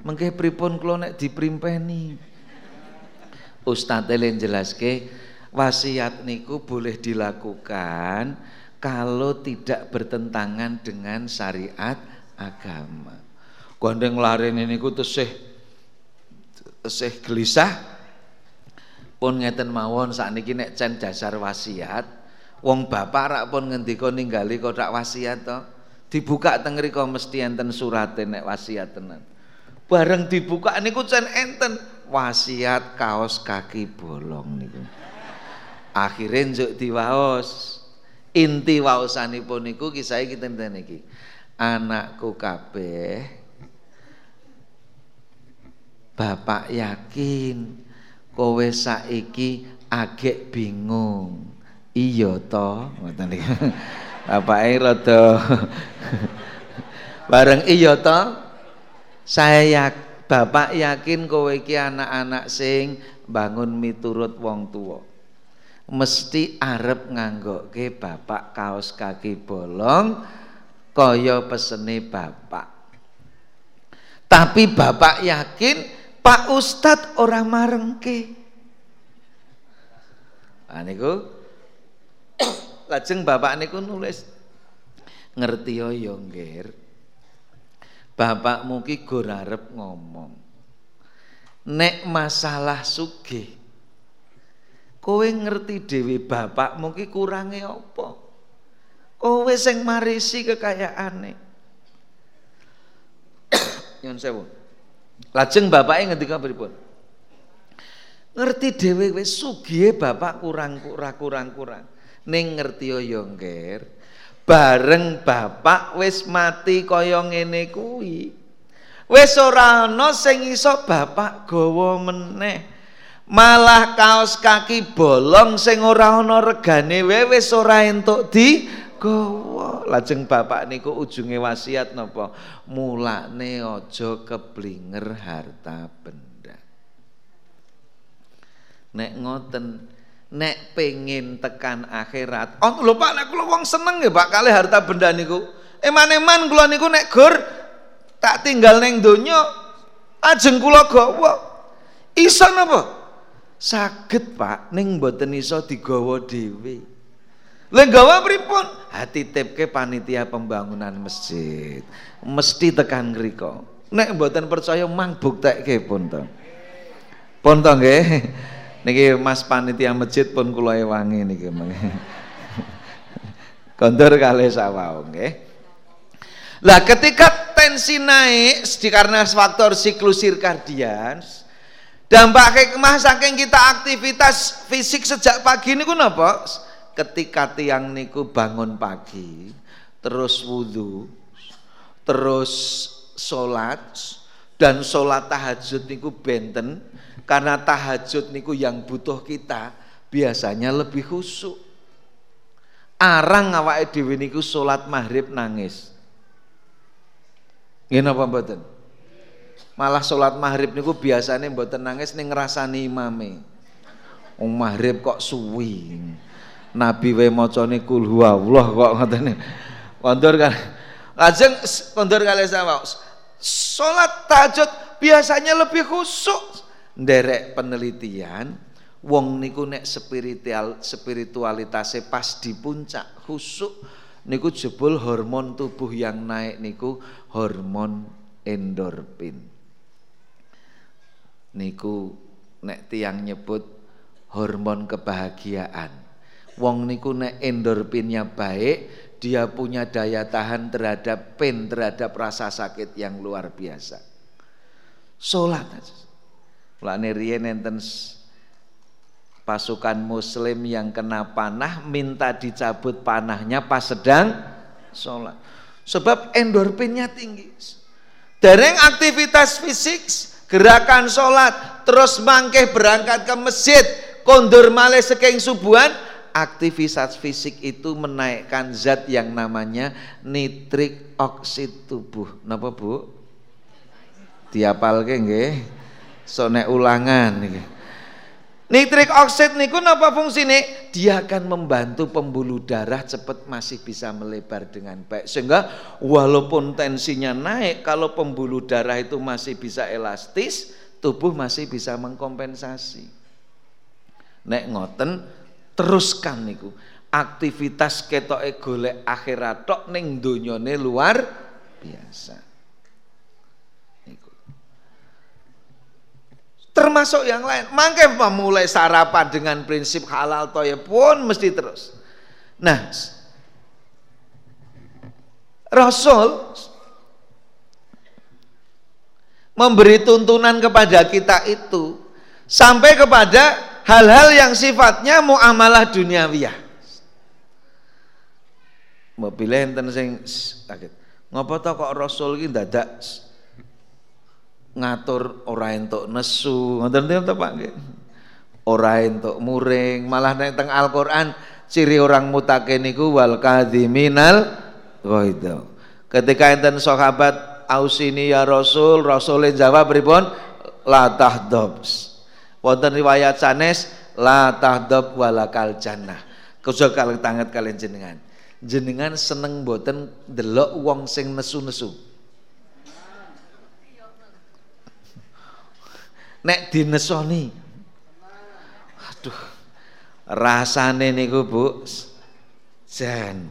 Mengke pripun kula nek diprimpeni. Ustad elen jelaske wasiat niku boleh dilakukan kalau tidak bertentangan dengan syariat agama. Gondeng lari niku tesih tesih gelisah Pun ngeten mawon sakniki nek cen dasar wasiat, wong bapak rak pun ngendika ninggali kotak wasiat to. Dibuka teng mriku mesti enten surate nek wasiat tenan. Bareng dibuka niku cen enten wasiat kaos kaki bolong niku. Akhire njuk diwaos. Inti waosanipun niku kisah kita niki. Anakku kabeh Bapak yakin kowe saiki agek bingung. Iya to, ngoten iki. [LAUGHS] Bapake rada [LAUGHS] bareng iya to. Saya Bapak yakin kowe iki anak-anak sing bangun miturut wong tua. Mesti arep nganggokke bapak kaos kaki bolong kaya pesene bapak. Tapi bapak yakin Pak Ustad orang marengke. Nah niku [COUGHS] lajeng bapak niku nulis ngerti yo yo nggir. Bapak mungkin gur arep ngomong. Nek masalah sugih kowe ngerti dewi bapak mungkin kurangnya apa? Kowe sing marisi kekayaane. [COUGHS] Nyun sewu. Lajeng bapaknya ngendika pripun? Ngerti dhewe wis sugihe bapak kurang kurang kurang kurang. Ning ngerti ya ngger. Bareng bapak wis mati kaya ngene kuwi. Wis ora ana sing iso bapak gawa meneh. Malah kaos kaki bolong sing ora ana regane wae wis ora entuk di gawa. Lajeng bapak niku ujunge wasiat napa? Mulane aja keblinger harta benda. Nek ngoten nek pengin tekan akhirat. Oh lho Pak, nek kula wong seneng ya Pak kali harta benda niku. Eman-eman kula niku nek gur tak tinggal neng donya ajeng kula gawa. Iso napa? Saged Pak ning mboten iso digawa dhewe. Lenggawa pripun? Hati tipke panitia pembangunan masjid. Mesti tekan ngriko. Nek mboten percaya mang buktekke pun to. Pun to nggih. [LAUGHS] Niki Mas panitia masjid pun kula ewangi niki mangke. [LAUGHS] Kondur kali sawau nggih. Lah ketika tensi naik karena faktor siklus sirkadian dampak hikmah saking kita aktivitas fisik sejak pagi niku napa? Ketika tiang niku bangun pagi terus wudhu terus sholat dan sholat tahajud niku benten karena tahajud niku yang butuh kita biasanya lebih khusyuk arang awake dhewe niku sholat maghrib nangis Ngene apa mboten? Malah sholat maghrib niku biasanya mboten nangis ning ngrasani imame. Oh maghrib kok suwi. Nabi wae macane kul huwallah kok ngoten. Kondur kan. Lajeng kondur kali sama. Salat tahajud biasanya lebih khusyuk. Nderek penelitian wong niku nek spiritual spiritualitasnya pas di puncak khusyuk niku jebul hormon tubuh yang naik niku hormon endorfin. Niku nek tiang nyebut hormon kebahagiaan Wong niku nek endorfinnya baik, dia punya daya tahan terhadap pain, terhadap rasa sakit yang luar biasa. Salat. Mulane riyen enten pasukan muslim yang kena panah minta dicabut panahnya pas sedang sholat. Sebab endorfinnya tinggi. Dereng aktivitas fisik, gerakan sholat, terus mangkeh berangkat ke masjid, kondur malih sekeng subuhan, aktivitas fisik itu menaikkan zat yang namanya nitrik oksid tubuh. Napa Bu? Diapalke nggih. So nek ulangan niki. Nitrik oksid niku napa fungsine? Dia akan membantu pembuluh darah cepat masih bisa melebar dengan baik. Sehingga walaupun tensinya naik, kalau pembuluh darah itu masih bisa elastis, tubuh masih bisa mengkompensasi. Nek ngoten teruskan niku aktivitas ketoke golek akhirat tok ning donyane luar biasa termasuk yang lain. Mangke memulai sarapan dengan prinsip halal toya pun mesti terus. Nah, Rasul memberi tuntunan kepada kita itu sampai kepada hal-hal yang sifatnya muamalah duniawiyah. Mau pilih enten sing kaget. Ngapa to kok Rasul iki dadak ngatur ora entuk nesu, ngoten to Pak nggih. Ora entuk muring, malah nek teng Al-Qur'an ciri orang mutakin niku wal kadhiminal ghaidha. Ketika enten sahabat ausini ya Rasul, Rasulnya jawab pripun? La tahdab. Wonten riwayat sanes la tahdab walakal jannah. Kusa kalih tanget kalian jenengan. Jenengan seneng boten delok wong sing nesu-nesu. nek dinesoni aduh rasane niku Bu jan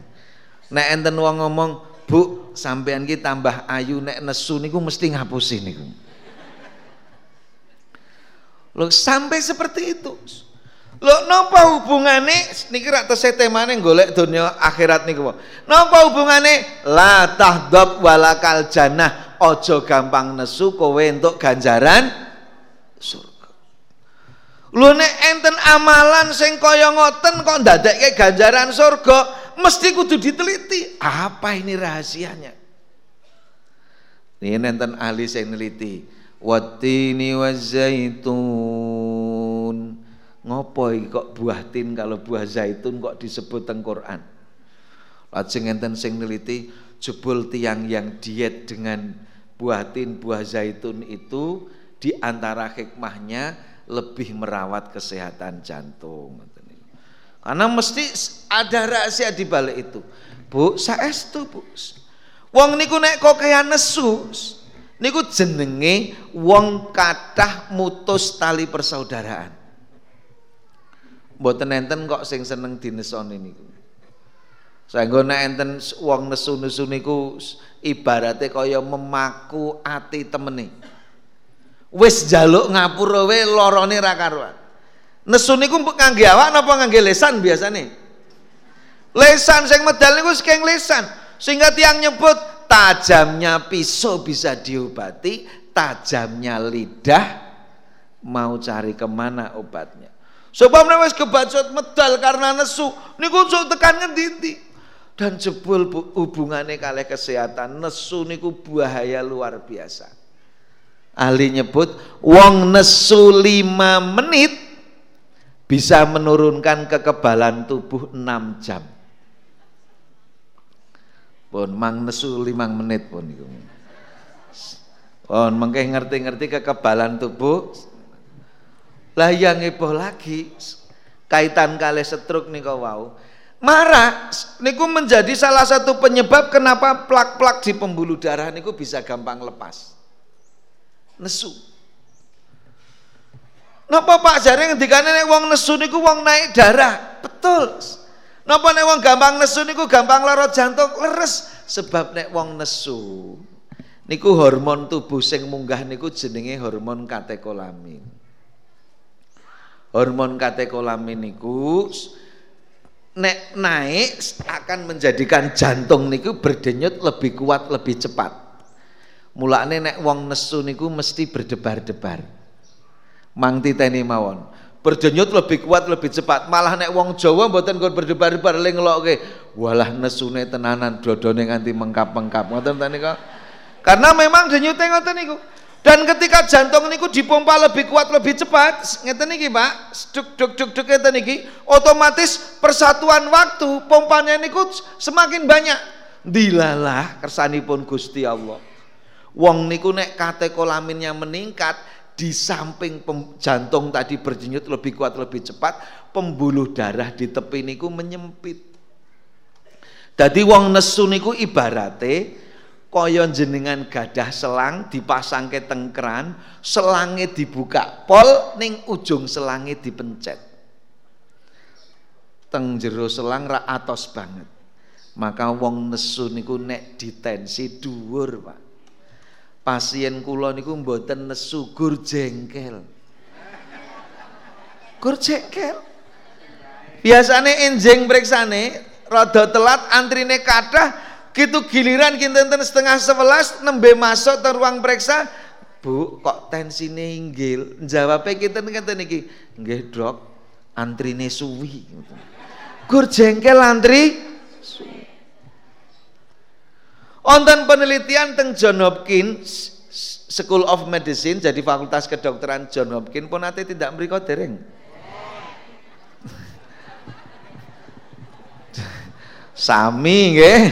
nek enten wong ngomong Bu sampean ki tambah ayu nek nesu niku mesti ngapusi niku Loh sampai seperti itu. Loh napa hubungane niki rak tesih temane golek donya akhirat niku. Napa hubungane la tahdab walakal jannah ojo gampang nesu kowe entuk ganjaran surga. Lho nek enten amalan sing kaya ngoten kok ndadekke ganjaran surga, mesti kudu diteliti. Apa ini rahasianya? Ini enten ahli sing neliti. Watini wazaitun. Ngopo iki kok buah tin kalau buah zaitun kok disebut teng Quran? Lajeng enten sing neliti jebul tiang yang diet dengan buah tin buah zaitun itu di antara hikmahnya lebih merawat kesehatan jantung. Karena mesti ada rahasia di balik itu. Bu, saestu, Bu. Wong niku nek kok kaya nesu, niku jenenge wong kathah mutus tali persaudaraan. Mboten enten kok sing seneng dinesoni niku. Saenggo nek enten wong nesu-nesu niku ibarate kaya memaku ati temene wis jaluk ngapura we lorone ra karuan. Nesu niku ngangge awak napa ngangge lesan biasane? Lesan sing medal niku saking lesan. Sehingga tiang nyebut tajamnya pisau bisa diobati, tajamnya lidah mau cari ke mana obatnya. Sebab wis kebacut medal karena nesu, niku sok tekan ngendi Dan jebul hubungannya kali kesehatan, nesu niku bahaya luar biasa. Ahli nyebut wong nesu lima menit bisa menurunkan kekebalan tubuh 6 jam. Pun mang nesu lima menit pun itu. Pun mengke ngerti-ngerti kekebalan tubuh. Lah yang heboh lagi kaitan kali setruk kau wow. Marah niku menjadi salah satu penyebab kenapa plak-plak di pembuluh darah niku bisa gampang lepas nesu. Napa Pak jare ngendikane nek wong nesu niku wong naik darah? Betul. Napa nek wong gampang nesu niku gampang lara jantung? Leres. Sebab nek wong nesu niku hormon tubuh sing munggah niku jenenge hormon katekolamin. Hormon katekolamin niku nek naik akan menjadikan jantung niku berdenyut lebih kuat, lebih cepat. Mulane nek wong nesu niku mesti berdebar-debar. Mang titeni mawon. Berdenyut lebih kuat, lebih cepat. Malah nek wong Jawa mboten kon berdebar-debar ling ngelokke. Walah nesune tenanan dodone nganti mengkap-mengkap. Ngoten ta nika? Karena memang denyute ngoten niku. Dan ketika jantung niku dipompa lebih kuat, lebih cepat, ngeten niki, Pak. Duk duk duk duk ngeten niki, otomatis persatuan waktu pompanya niku semakin banyak. Dilalah kersanipun Gusti Allah. Wong niku nek katekolaminnya meningkat, di samping jantung tadi berdenyut lebih kuat lebih cepat, pembuluh darah di tepi niku menyempit. Jadi wong nesu niku ibarate kaya jenengan gadah selang dipasang ke tengkeran, selangnya dibuka pol ning ujung selangnya dipencet. Teng jero selang ra atos banget. Maka wong nesu niku nek ditensi dhuwur, Pak pasien kula niku mboten nesu gur jengkel. Gur jengkel. Biasane enjing periksane rada telat antrine kathah gitu giliran kinten setengah sebelas nembe masuk ke ruang periksa Bu, kok tensine inggil? Jawabe kita ngeten iki, nggih, Dok. Antrine suwi. Gur jengkel antri Wonten penelitian teng John Hopkins School of Medicine jadi fakultas kedokteran John Hopkins pun nanti tidak memberi dereng. Sami nggih.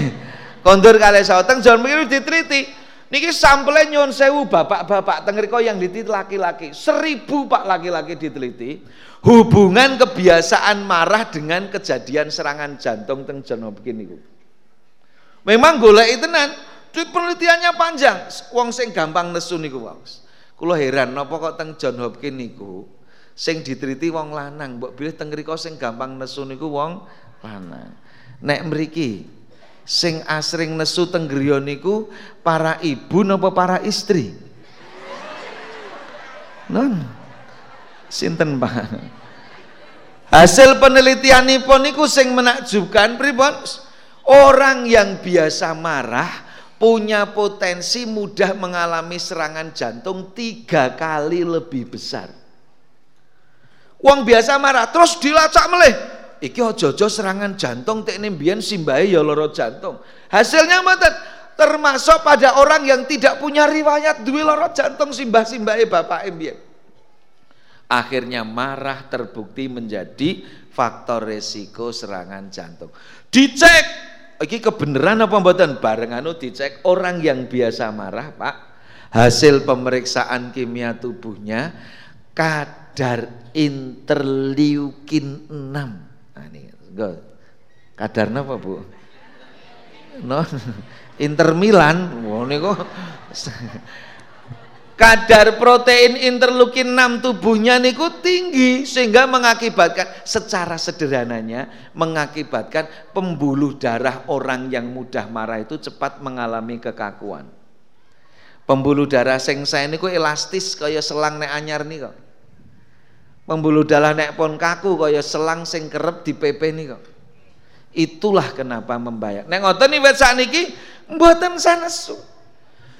Kondur kalih teng John Hopkins diteliti Niki sampelnya nyuwun sewu bapak-bapak tengriko yang diteliti laki-laki. Seribu pak laki-laki diteliti. Hubungan kebiasaan marah dengan kejadian serangan jantung teng John Hopkins. Memang golek tenan. Penelitiannya panjang. Wong sing gampang nesu niku wong. Kula heran napa kok teng John Hopkins niku sing diteliti wong lanang, mbok bilih teng sing gampang nesu niku wong lanang. Nek mriki sing asring nesu teng griya niku para ibu napa para istri? Non. Sinten, Pak? Hasil penelitianipun niku sing menakjubkan pripun? Orang yang biasa marah punya potensi mudah mengalami serangan jantung tiga kali lebih besar. Uang biasa marah terus dilacak meleh iki ojo-ojo serangan jantung tekne mbiyen simbahe ya lara jantung. Hasilnya mboten termasuk pada orang yang tidak punya riwayat duwe lara jantung simbah-simbahe bapak mbiyen. Akhirnya marah terbukti menjadi faktor resiko serangan jantung. Dicek, iki kebenaran apa mboten? Bareng anu dicek orang yang biasa marah, Pak. Hasil pemeriksaan kimia tubuhnya kadar interleukin 6 Enggak. Kadarnya apa, Bu? No, [LAUGHS] Inter Milan, wow kok kadar protein interleukin 6 tubuhnya niku tinggi sehingga mengakibatkan secara sederhananya mengakibatkan pembuluh darah orang yang mudah marah itu cepat mengalami kekakuan. Pembuluh darah sing saya niku elastis kaya selang nek anyar nih kok. Pembuluh darah nek pon kaku kaya selang sing kerep di PP kok. Itulah kenapa membayar. Nek ngoten wit sakniki mboten sanesu.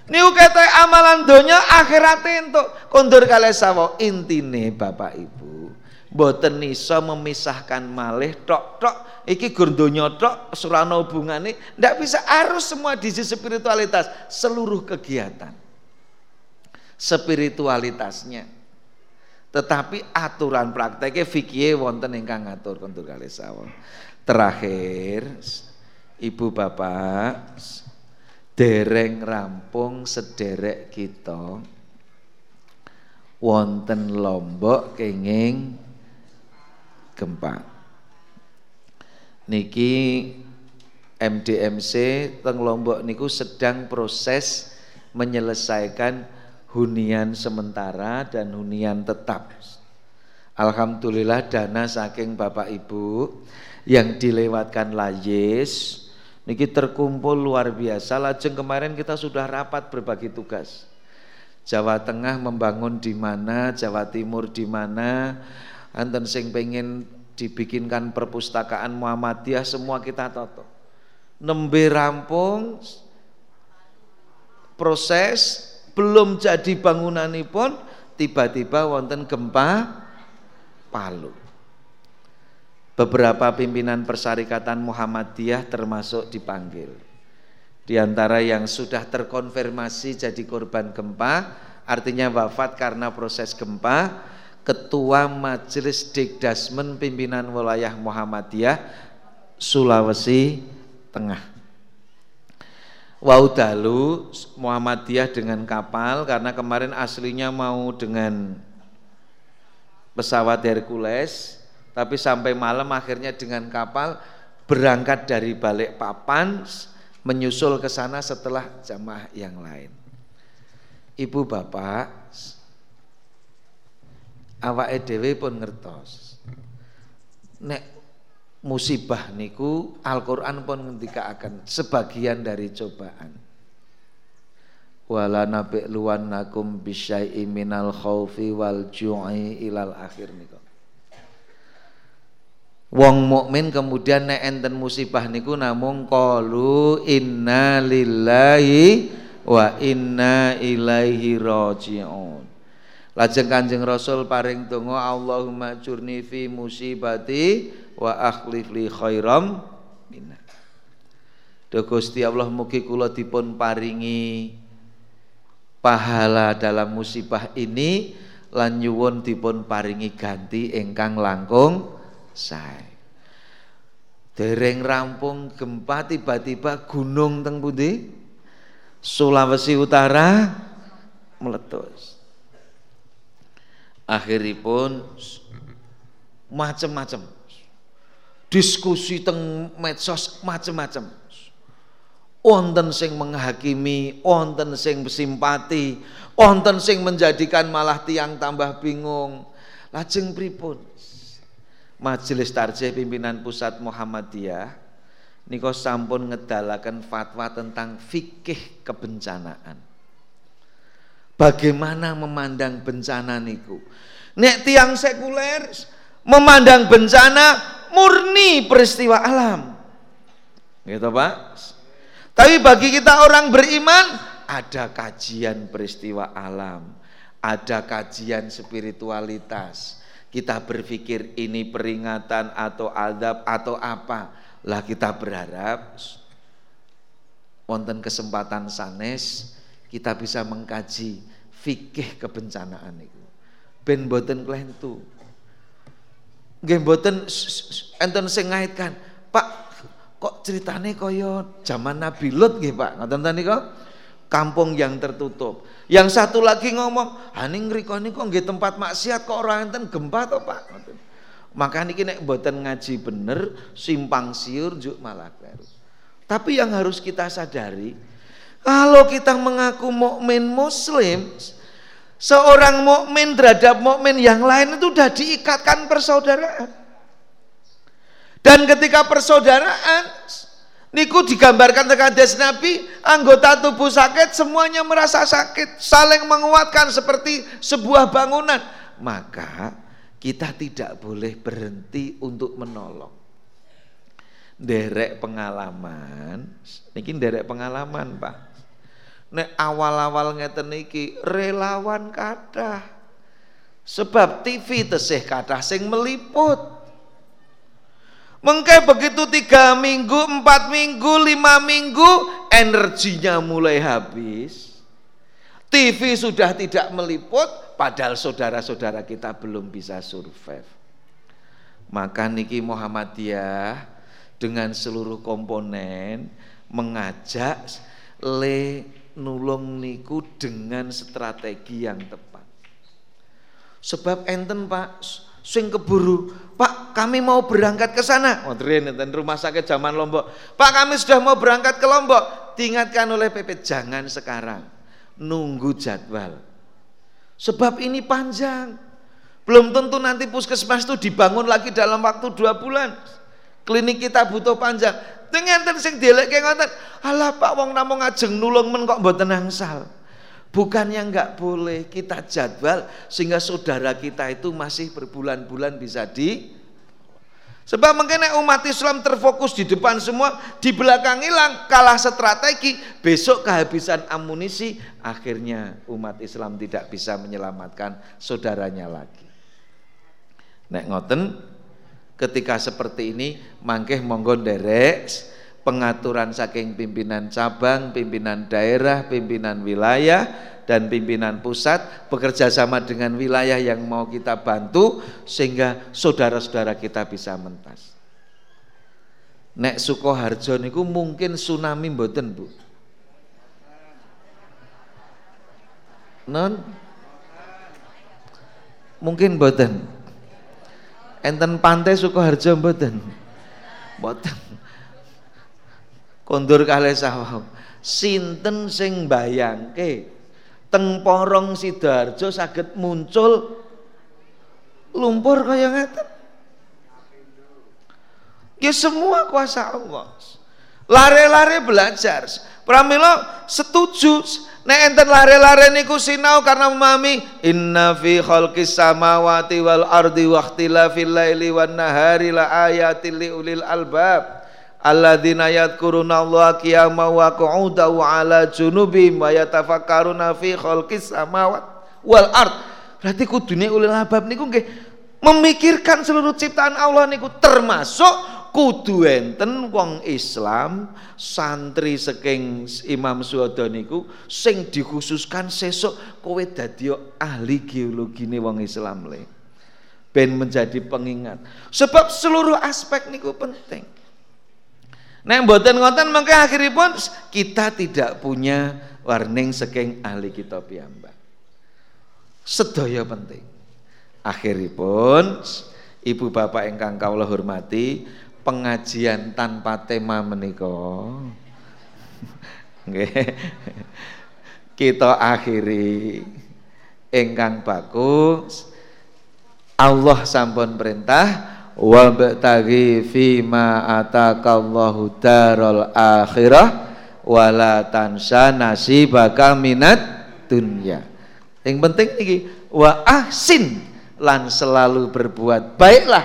Niku kete amalan donya akhirat entuk kondur kalih sawo intine Bapak Ibu. Mboten iso memisahkan malih tok-tok iki gur donya tok surana hubungane ndak bisa harus semua di spiritualitas seluruh kegiatan. Spiritualitasnya tetapi aturan prakteknya fikih wonten ingkang ngatur kontur kali sawon. Terakhir, Ibu Bapak, dereng rampung sederek kita wonten Lombok kenging gempa. Niki MDMC teng Lombok niku sedang proses menyelesaikan hunian sementara dan hunian tetap. Alhamdulillah dana saking Bapak Ibu yang dilewatkan Layes niki terkumpul luar biasa. Lajeng kemarin kita sudah rapat berbagi tugas. Jawa Tengah membangun di mana, Jawa Timur di mana, anten sing pengen dibikinkan perpustakaan Muhammadiyah semua kita toto. Nembe rampung proses belum jadi bangunan pun tiba-tiba wonten gempa Palu. Beberapa pimpinan persyarikatan Muhammadiyah termasuk dipanggil. Di antara yang sudah terkonfirmasi jadi korban gempa, artinya wafat karena proses gempa, Ketua Majelis Dikdasmen Pimpinan Wilayah Muhammadiyah Sulawesi Tengah. Waudalu Muhammadiyah dengan kapal karena kemarin aslinya mau dengan pesawat Hercules tapi sampai malam akhirnya dengan kapal berangkat dari balik papan menyusul ke sana setelah jamaah yang lain. Ibu bapak awak edw pun ngertos. Nek musibah niku Al-Qur'an pun akan sebagian dari cobaan. Wala nabi'luwannakum bisyai'i minal khaufi wal ju'i ilal akhir niku. Wong mukmin kemudian nek enten musibah niku namung qalu inna lillahi wa inna ilaihi rajiun. Lajeng Kanjeng Rasul paring donga Allahumma jurni fi musibati wa akhlif li khairam minna. Duh Gusti Allah mugi kula dipun paringi pahala dalam musibah ini lan nyuwun dipun paringi ganti ingkang langkung sae. Dereng rampung gempa tiba-tiba gunung teng pundi? Sulawesi Utara meletus. Akhiripun macam-macam diskusi teng medsos macam-macam wonten sing menghakimi, wonten sing simpati, wonten sing menjadikan malah tiang tambah bingung. Lajeng pripun? Majelis Tarjih Pimpinan Pusat Muhammadiyah niko sampun ngedalakan fatwa tentang fikih kebencanaan. Bagaimana memandang bencana niku? Nek tiang sekuler memandang bencana murni peristiwa alam. Gitu Pak? Tapi bagi kita orang beriman ada kajian peristiwa alam, ada kajian spiritualitas. Kita berpikir ini peringatan atau adab atau apa. Lah kita berharap wonten kesempatan sanes kita bisa mengkaji fikih kebencanaan itu. Ben boten klentu. Nggih boten enten sing ngaitkan, Pak kok ceritane kaya zaman Nabi Lut nggih Pak ngoten ta nika kampung yang tertutup. Yang satu lagi ngomong haning ngriko niku nggih tempat maksiat kok ora enten gempa to Pak? Maka niki nek mboten ngaji bener simpang siur juk malah tapi yang harus kita sadari kalau kita mengaku mukmin muslim seorang mukmin terhadap mukmin yang lain itu sudah diikatkan persaudaraan. Dan ketika persaudaraan niku digambarkan des Nabi, anggota tubuh sakit semuanya merasa sakit, saling menguatkan seperti sebuah bangunan. Maka kita tidak boleh berhenti untuk menolong. Derek pengalaman, niki derek pengalaman, Pak. Nek awal-awal ngeten relawan kathah. Sebab TV tesih kathah sing meliput. Mengke begitu tiga minggu, empat minggu, lima minggu, energinya mulai habis. TV sudah tidak meliput, padahal saudara-saudara kita belum bisa survive. Maka Niki Muhammadiyah dengan seluruh komponen mengajak le nulung niku dengan strategi yang tepat. Sebab enten Pak, sing keburu, Pak kami mau berangkat ke sana. Oh, dan rumah sakit zaman Lombok. Pak kami sudah mau berangkat ke Lombok. Diingatkan oleh PP jangan sekarang, nunggu jadwal. Sebab ini panjang. Belum tentu nanti puskesmas itu dibangun lagi dalam waktu dua bulan. Klinik kita butuh panjang. Dengan sing dilek ngoten. Alah Pak wong namung ngajeng nulung men kok mboten angsal. Bukannya nggak boleh kita jadwal sehingga saudara kita itu masih berbulan-bulan bisa di Sebab mungkin umat Islam terfokus di depan semua, di belakang hilang, kalah strategi, besok kehabisan amunisi, akhirnya umat Islam tidak bisa menyelamatkan saudaranya lagi. Nek ngoten, ketika seperti ini, mangkeh monggo derek, pengaturan saking pimpinan cabang, pimpinan daerah, pimpinan wilayah, dan pimpinan pusat bekerja sama dengan wilayah yang mau kita bantu sehingga saudara-saudara kita bisa mentas. Nek Sukoharjo niku mungkin tsunami mboten, Bu. Non mungkin mboten. Enten pantai Sukoharjo mboten. Mboten kondur kalih sawau sinten sing bayangke teng porong Sidoarjo saged muncul lumpur kaya ngeten. Ya semua kuasa Allah. Lare-lare belajar. Pramila setuju. Nek enten lare-lare niku sinau karena memahami inna fi khalqis samawati wal ardi wa ikhtilafil laili wan nahari la ayatil li ulil albab alladzina yadhkuruna Allah qiyaman wa qu'udan wa ala junubihim wa yatafakkaruna fi khalqis samawati wal ard. Berarti kudune ulil albab niku nggih memikirkan seluruh ciptaan Allah niku termasuk kudu enten wong Islam santri saking Imam Suwada niku sing dikhususkan sesuk kowe dadi ahli geologi nih wong Islam le. Ben menjadi pengingat. Sebab seluruh aspek niku penting Nek mboten ngoten mangke akhiripun kita tidak punya warning saking ahli kitab piyambak. Sedaya penting. Akhiripun Ibu bapak ingkang kawula hormati, pengajian tanpa tema meniko [LAUGHS] kita akhiri ingkang bagus Allah sampun perintah wa ba'taghi fi ma atakallahu darul akhirah wala tansa nasibaka minat dunya. Yang penting ini wa ahsin lan selalu berbuat baiklah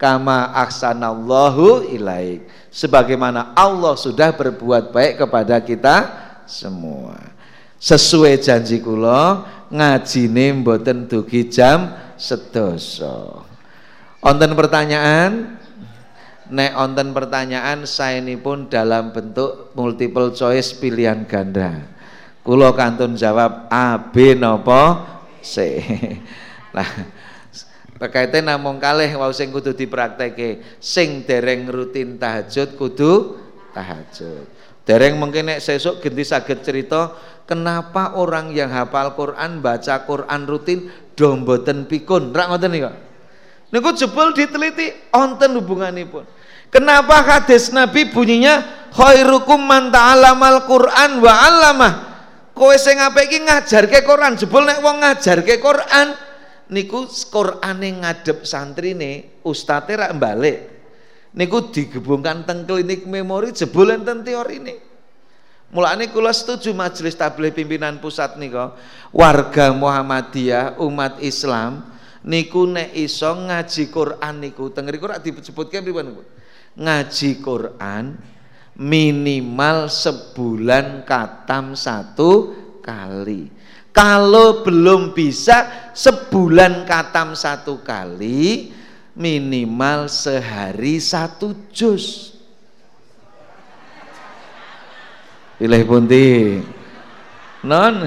kama aksanallahu ilaik. Sebagaimana Allah sudah berbuat baik kepada kita semua. Sesuai janji kula ngajine mboten dugi jam sedoso onten pertanyaan nek onten pertanyaan saya ini pun dalam bentuk multiple choice pilihan ganda kula kantun jawab A B nopo C [LAUGHS] nah Pekaite namung kalih wau sing kudu diprakteke. Sing dereng rutin tahajud kudu tahajud. Dereng mungkin nek sesuk ganti saged cerita kenapa orang yang hafal Quran, baca Quran rutin do mboten pikun. Rak ngoten niku. Niku jebul diteliti onten hubunganipun. Kenapa hadis Nabi bunyinya khairukum man ta'alamal Quran wa 'allamah. Kowe sing apik iki ngajarke Quran, jebul nek wong ngajarke Quran niku Qur'ane ngadep santrine ustate rak balik niku digebungkan teng klinik memori jebul enten teorine mulane kula setuju majelis tabligh pimpinan pusat nika warga Muhammadiyah umat Islam niku nek iso ngaji Quran niku teng mriku rak disebutke pripun ngaji Quran minimal sebulan katam satu kali kalau belum bisa sebulan katam satu kali, minimal sehari satu jus. Pilih pundi? Non.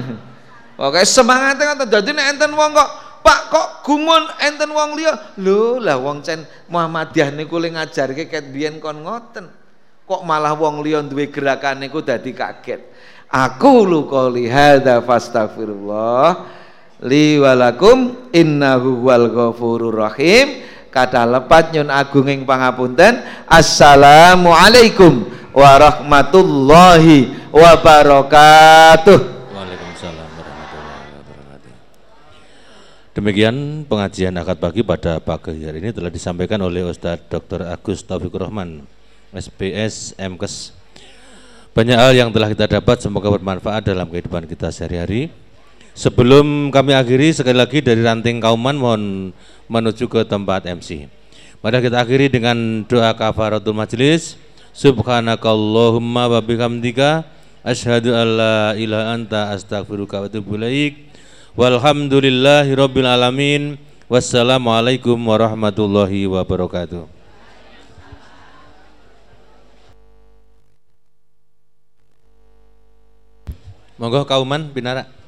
Oke semangatnya kan jadi enten wong kok Pak kok gumun enten wong liya. Lho lah wong cen Muhammadiyah niku le ngajarke ket biyen kon ngoten. Kok malah wong liya duwe gerakan niku dadi kaget. Aku lu qouli hadza fastaghfirullah li walakum innahu wal ghafurur rahim. Kata lepat nyun agunging pangapunten. Assalamualaikum warahmatullahi wabarakatuh. Waalaikumsalam warahmatullahi wabarakatuh. Demikian pengajian akad pagi pada pagi hari ini telah disampaikan oleh Ustadz Dr. Agus Taufikur Rahman, SPS MKes banyak hal yang telah kita dapat semoga bermanfaat dalam kehidupan kita sehari-hari. Sebelum kami akhiri sekali lagi dari ranting kauman mohon menuju ke tempat MC. Mari kita akhiri dengan doa kafaratul majlis. Subhanakallahumma wa bihamdika asyhadu an la ilaha anta astaghfiruka wa atubu. Walhamdulillahi rabbil alamin. Wassalamualaikum warahmatullahi wabarakatuh. Monggo kauman binara.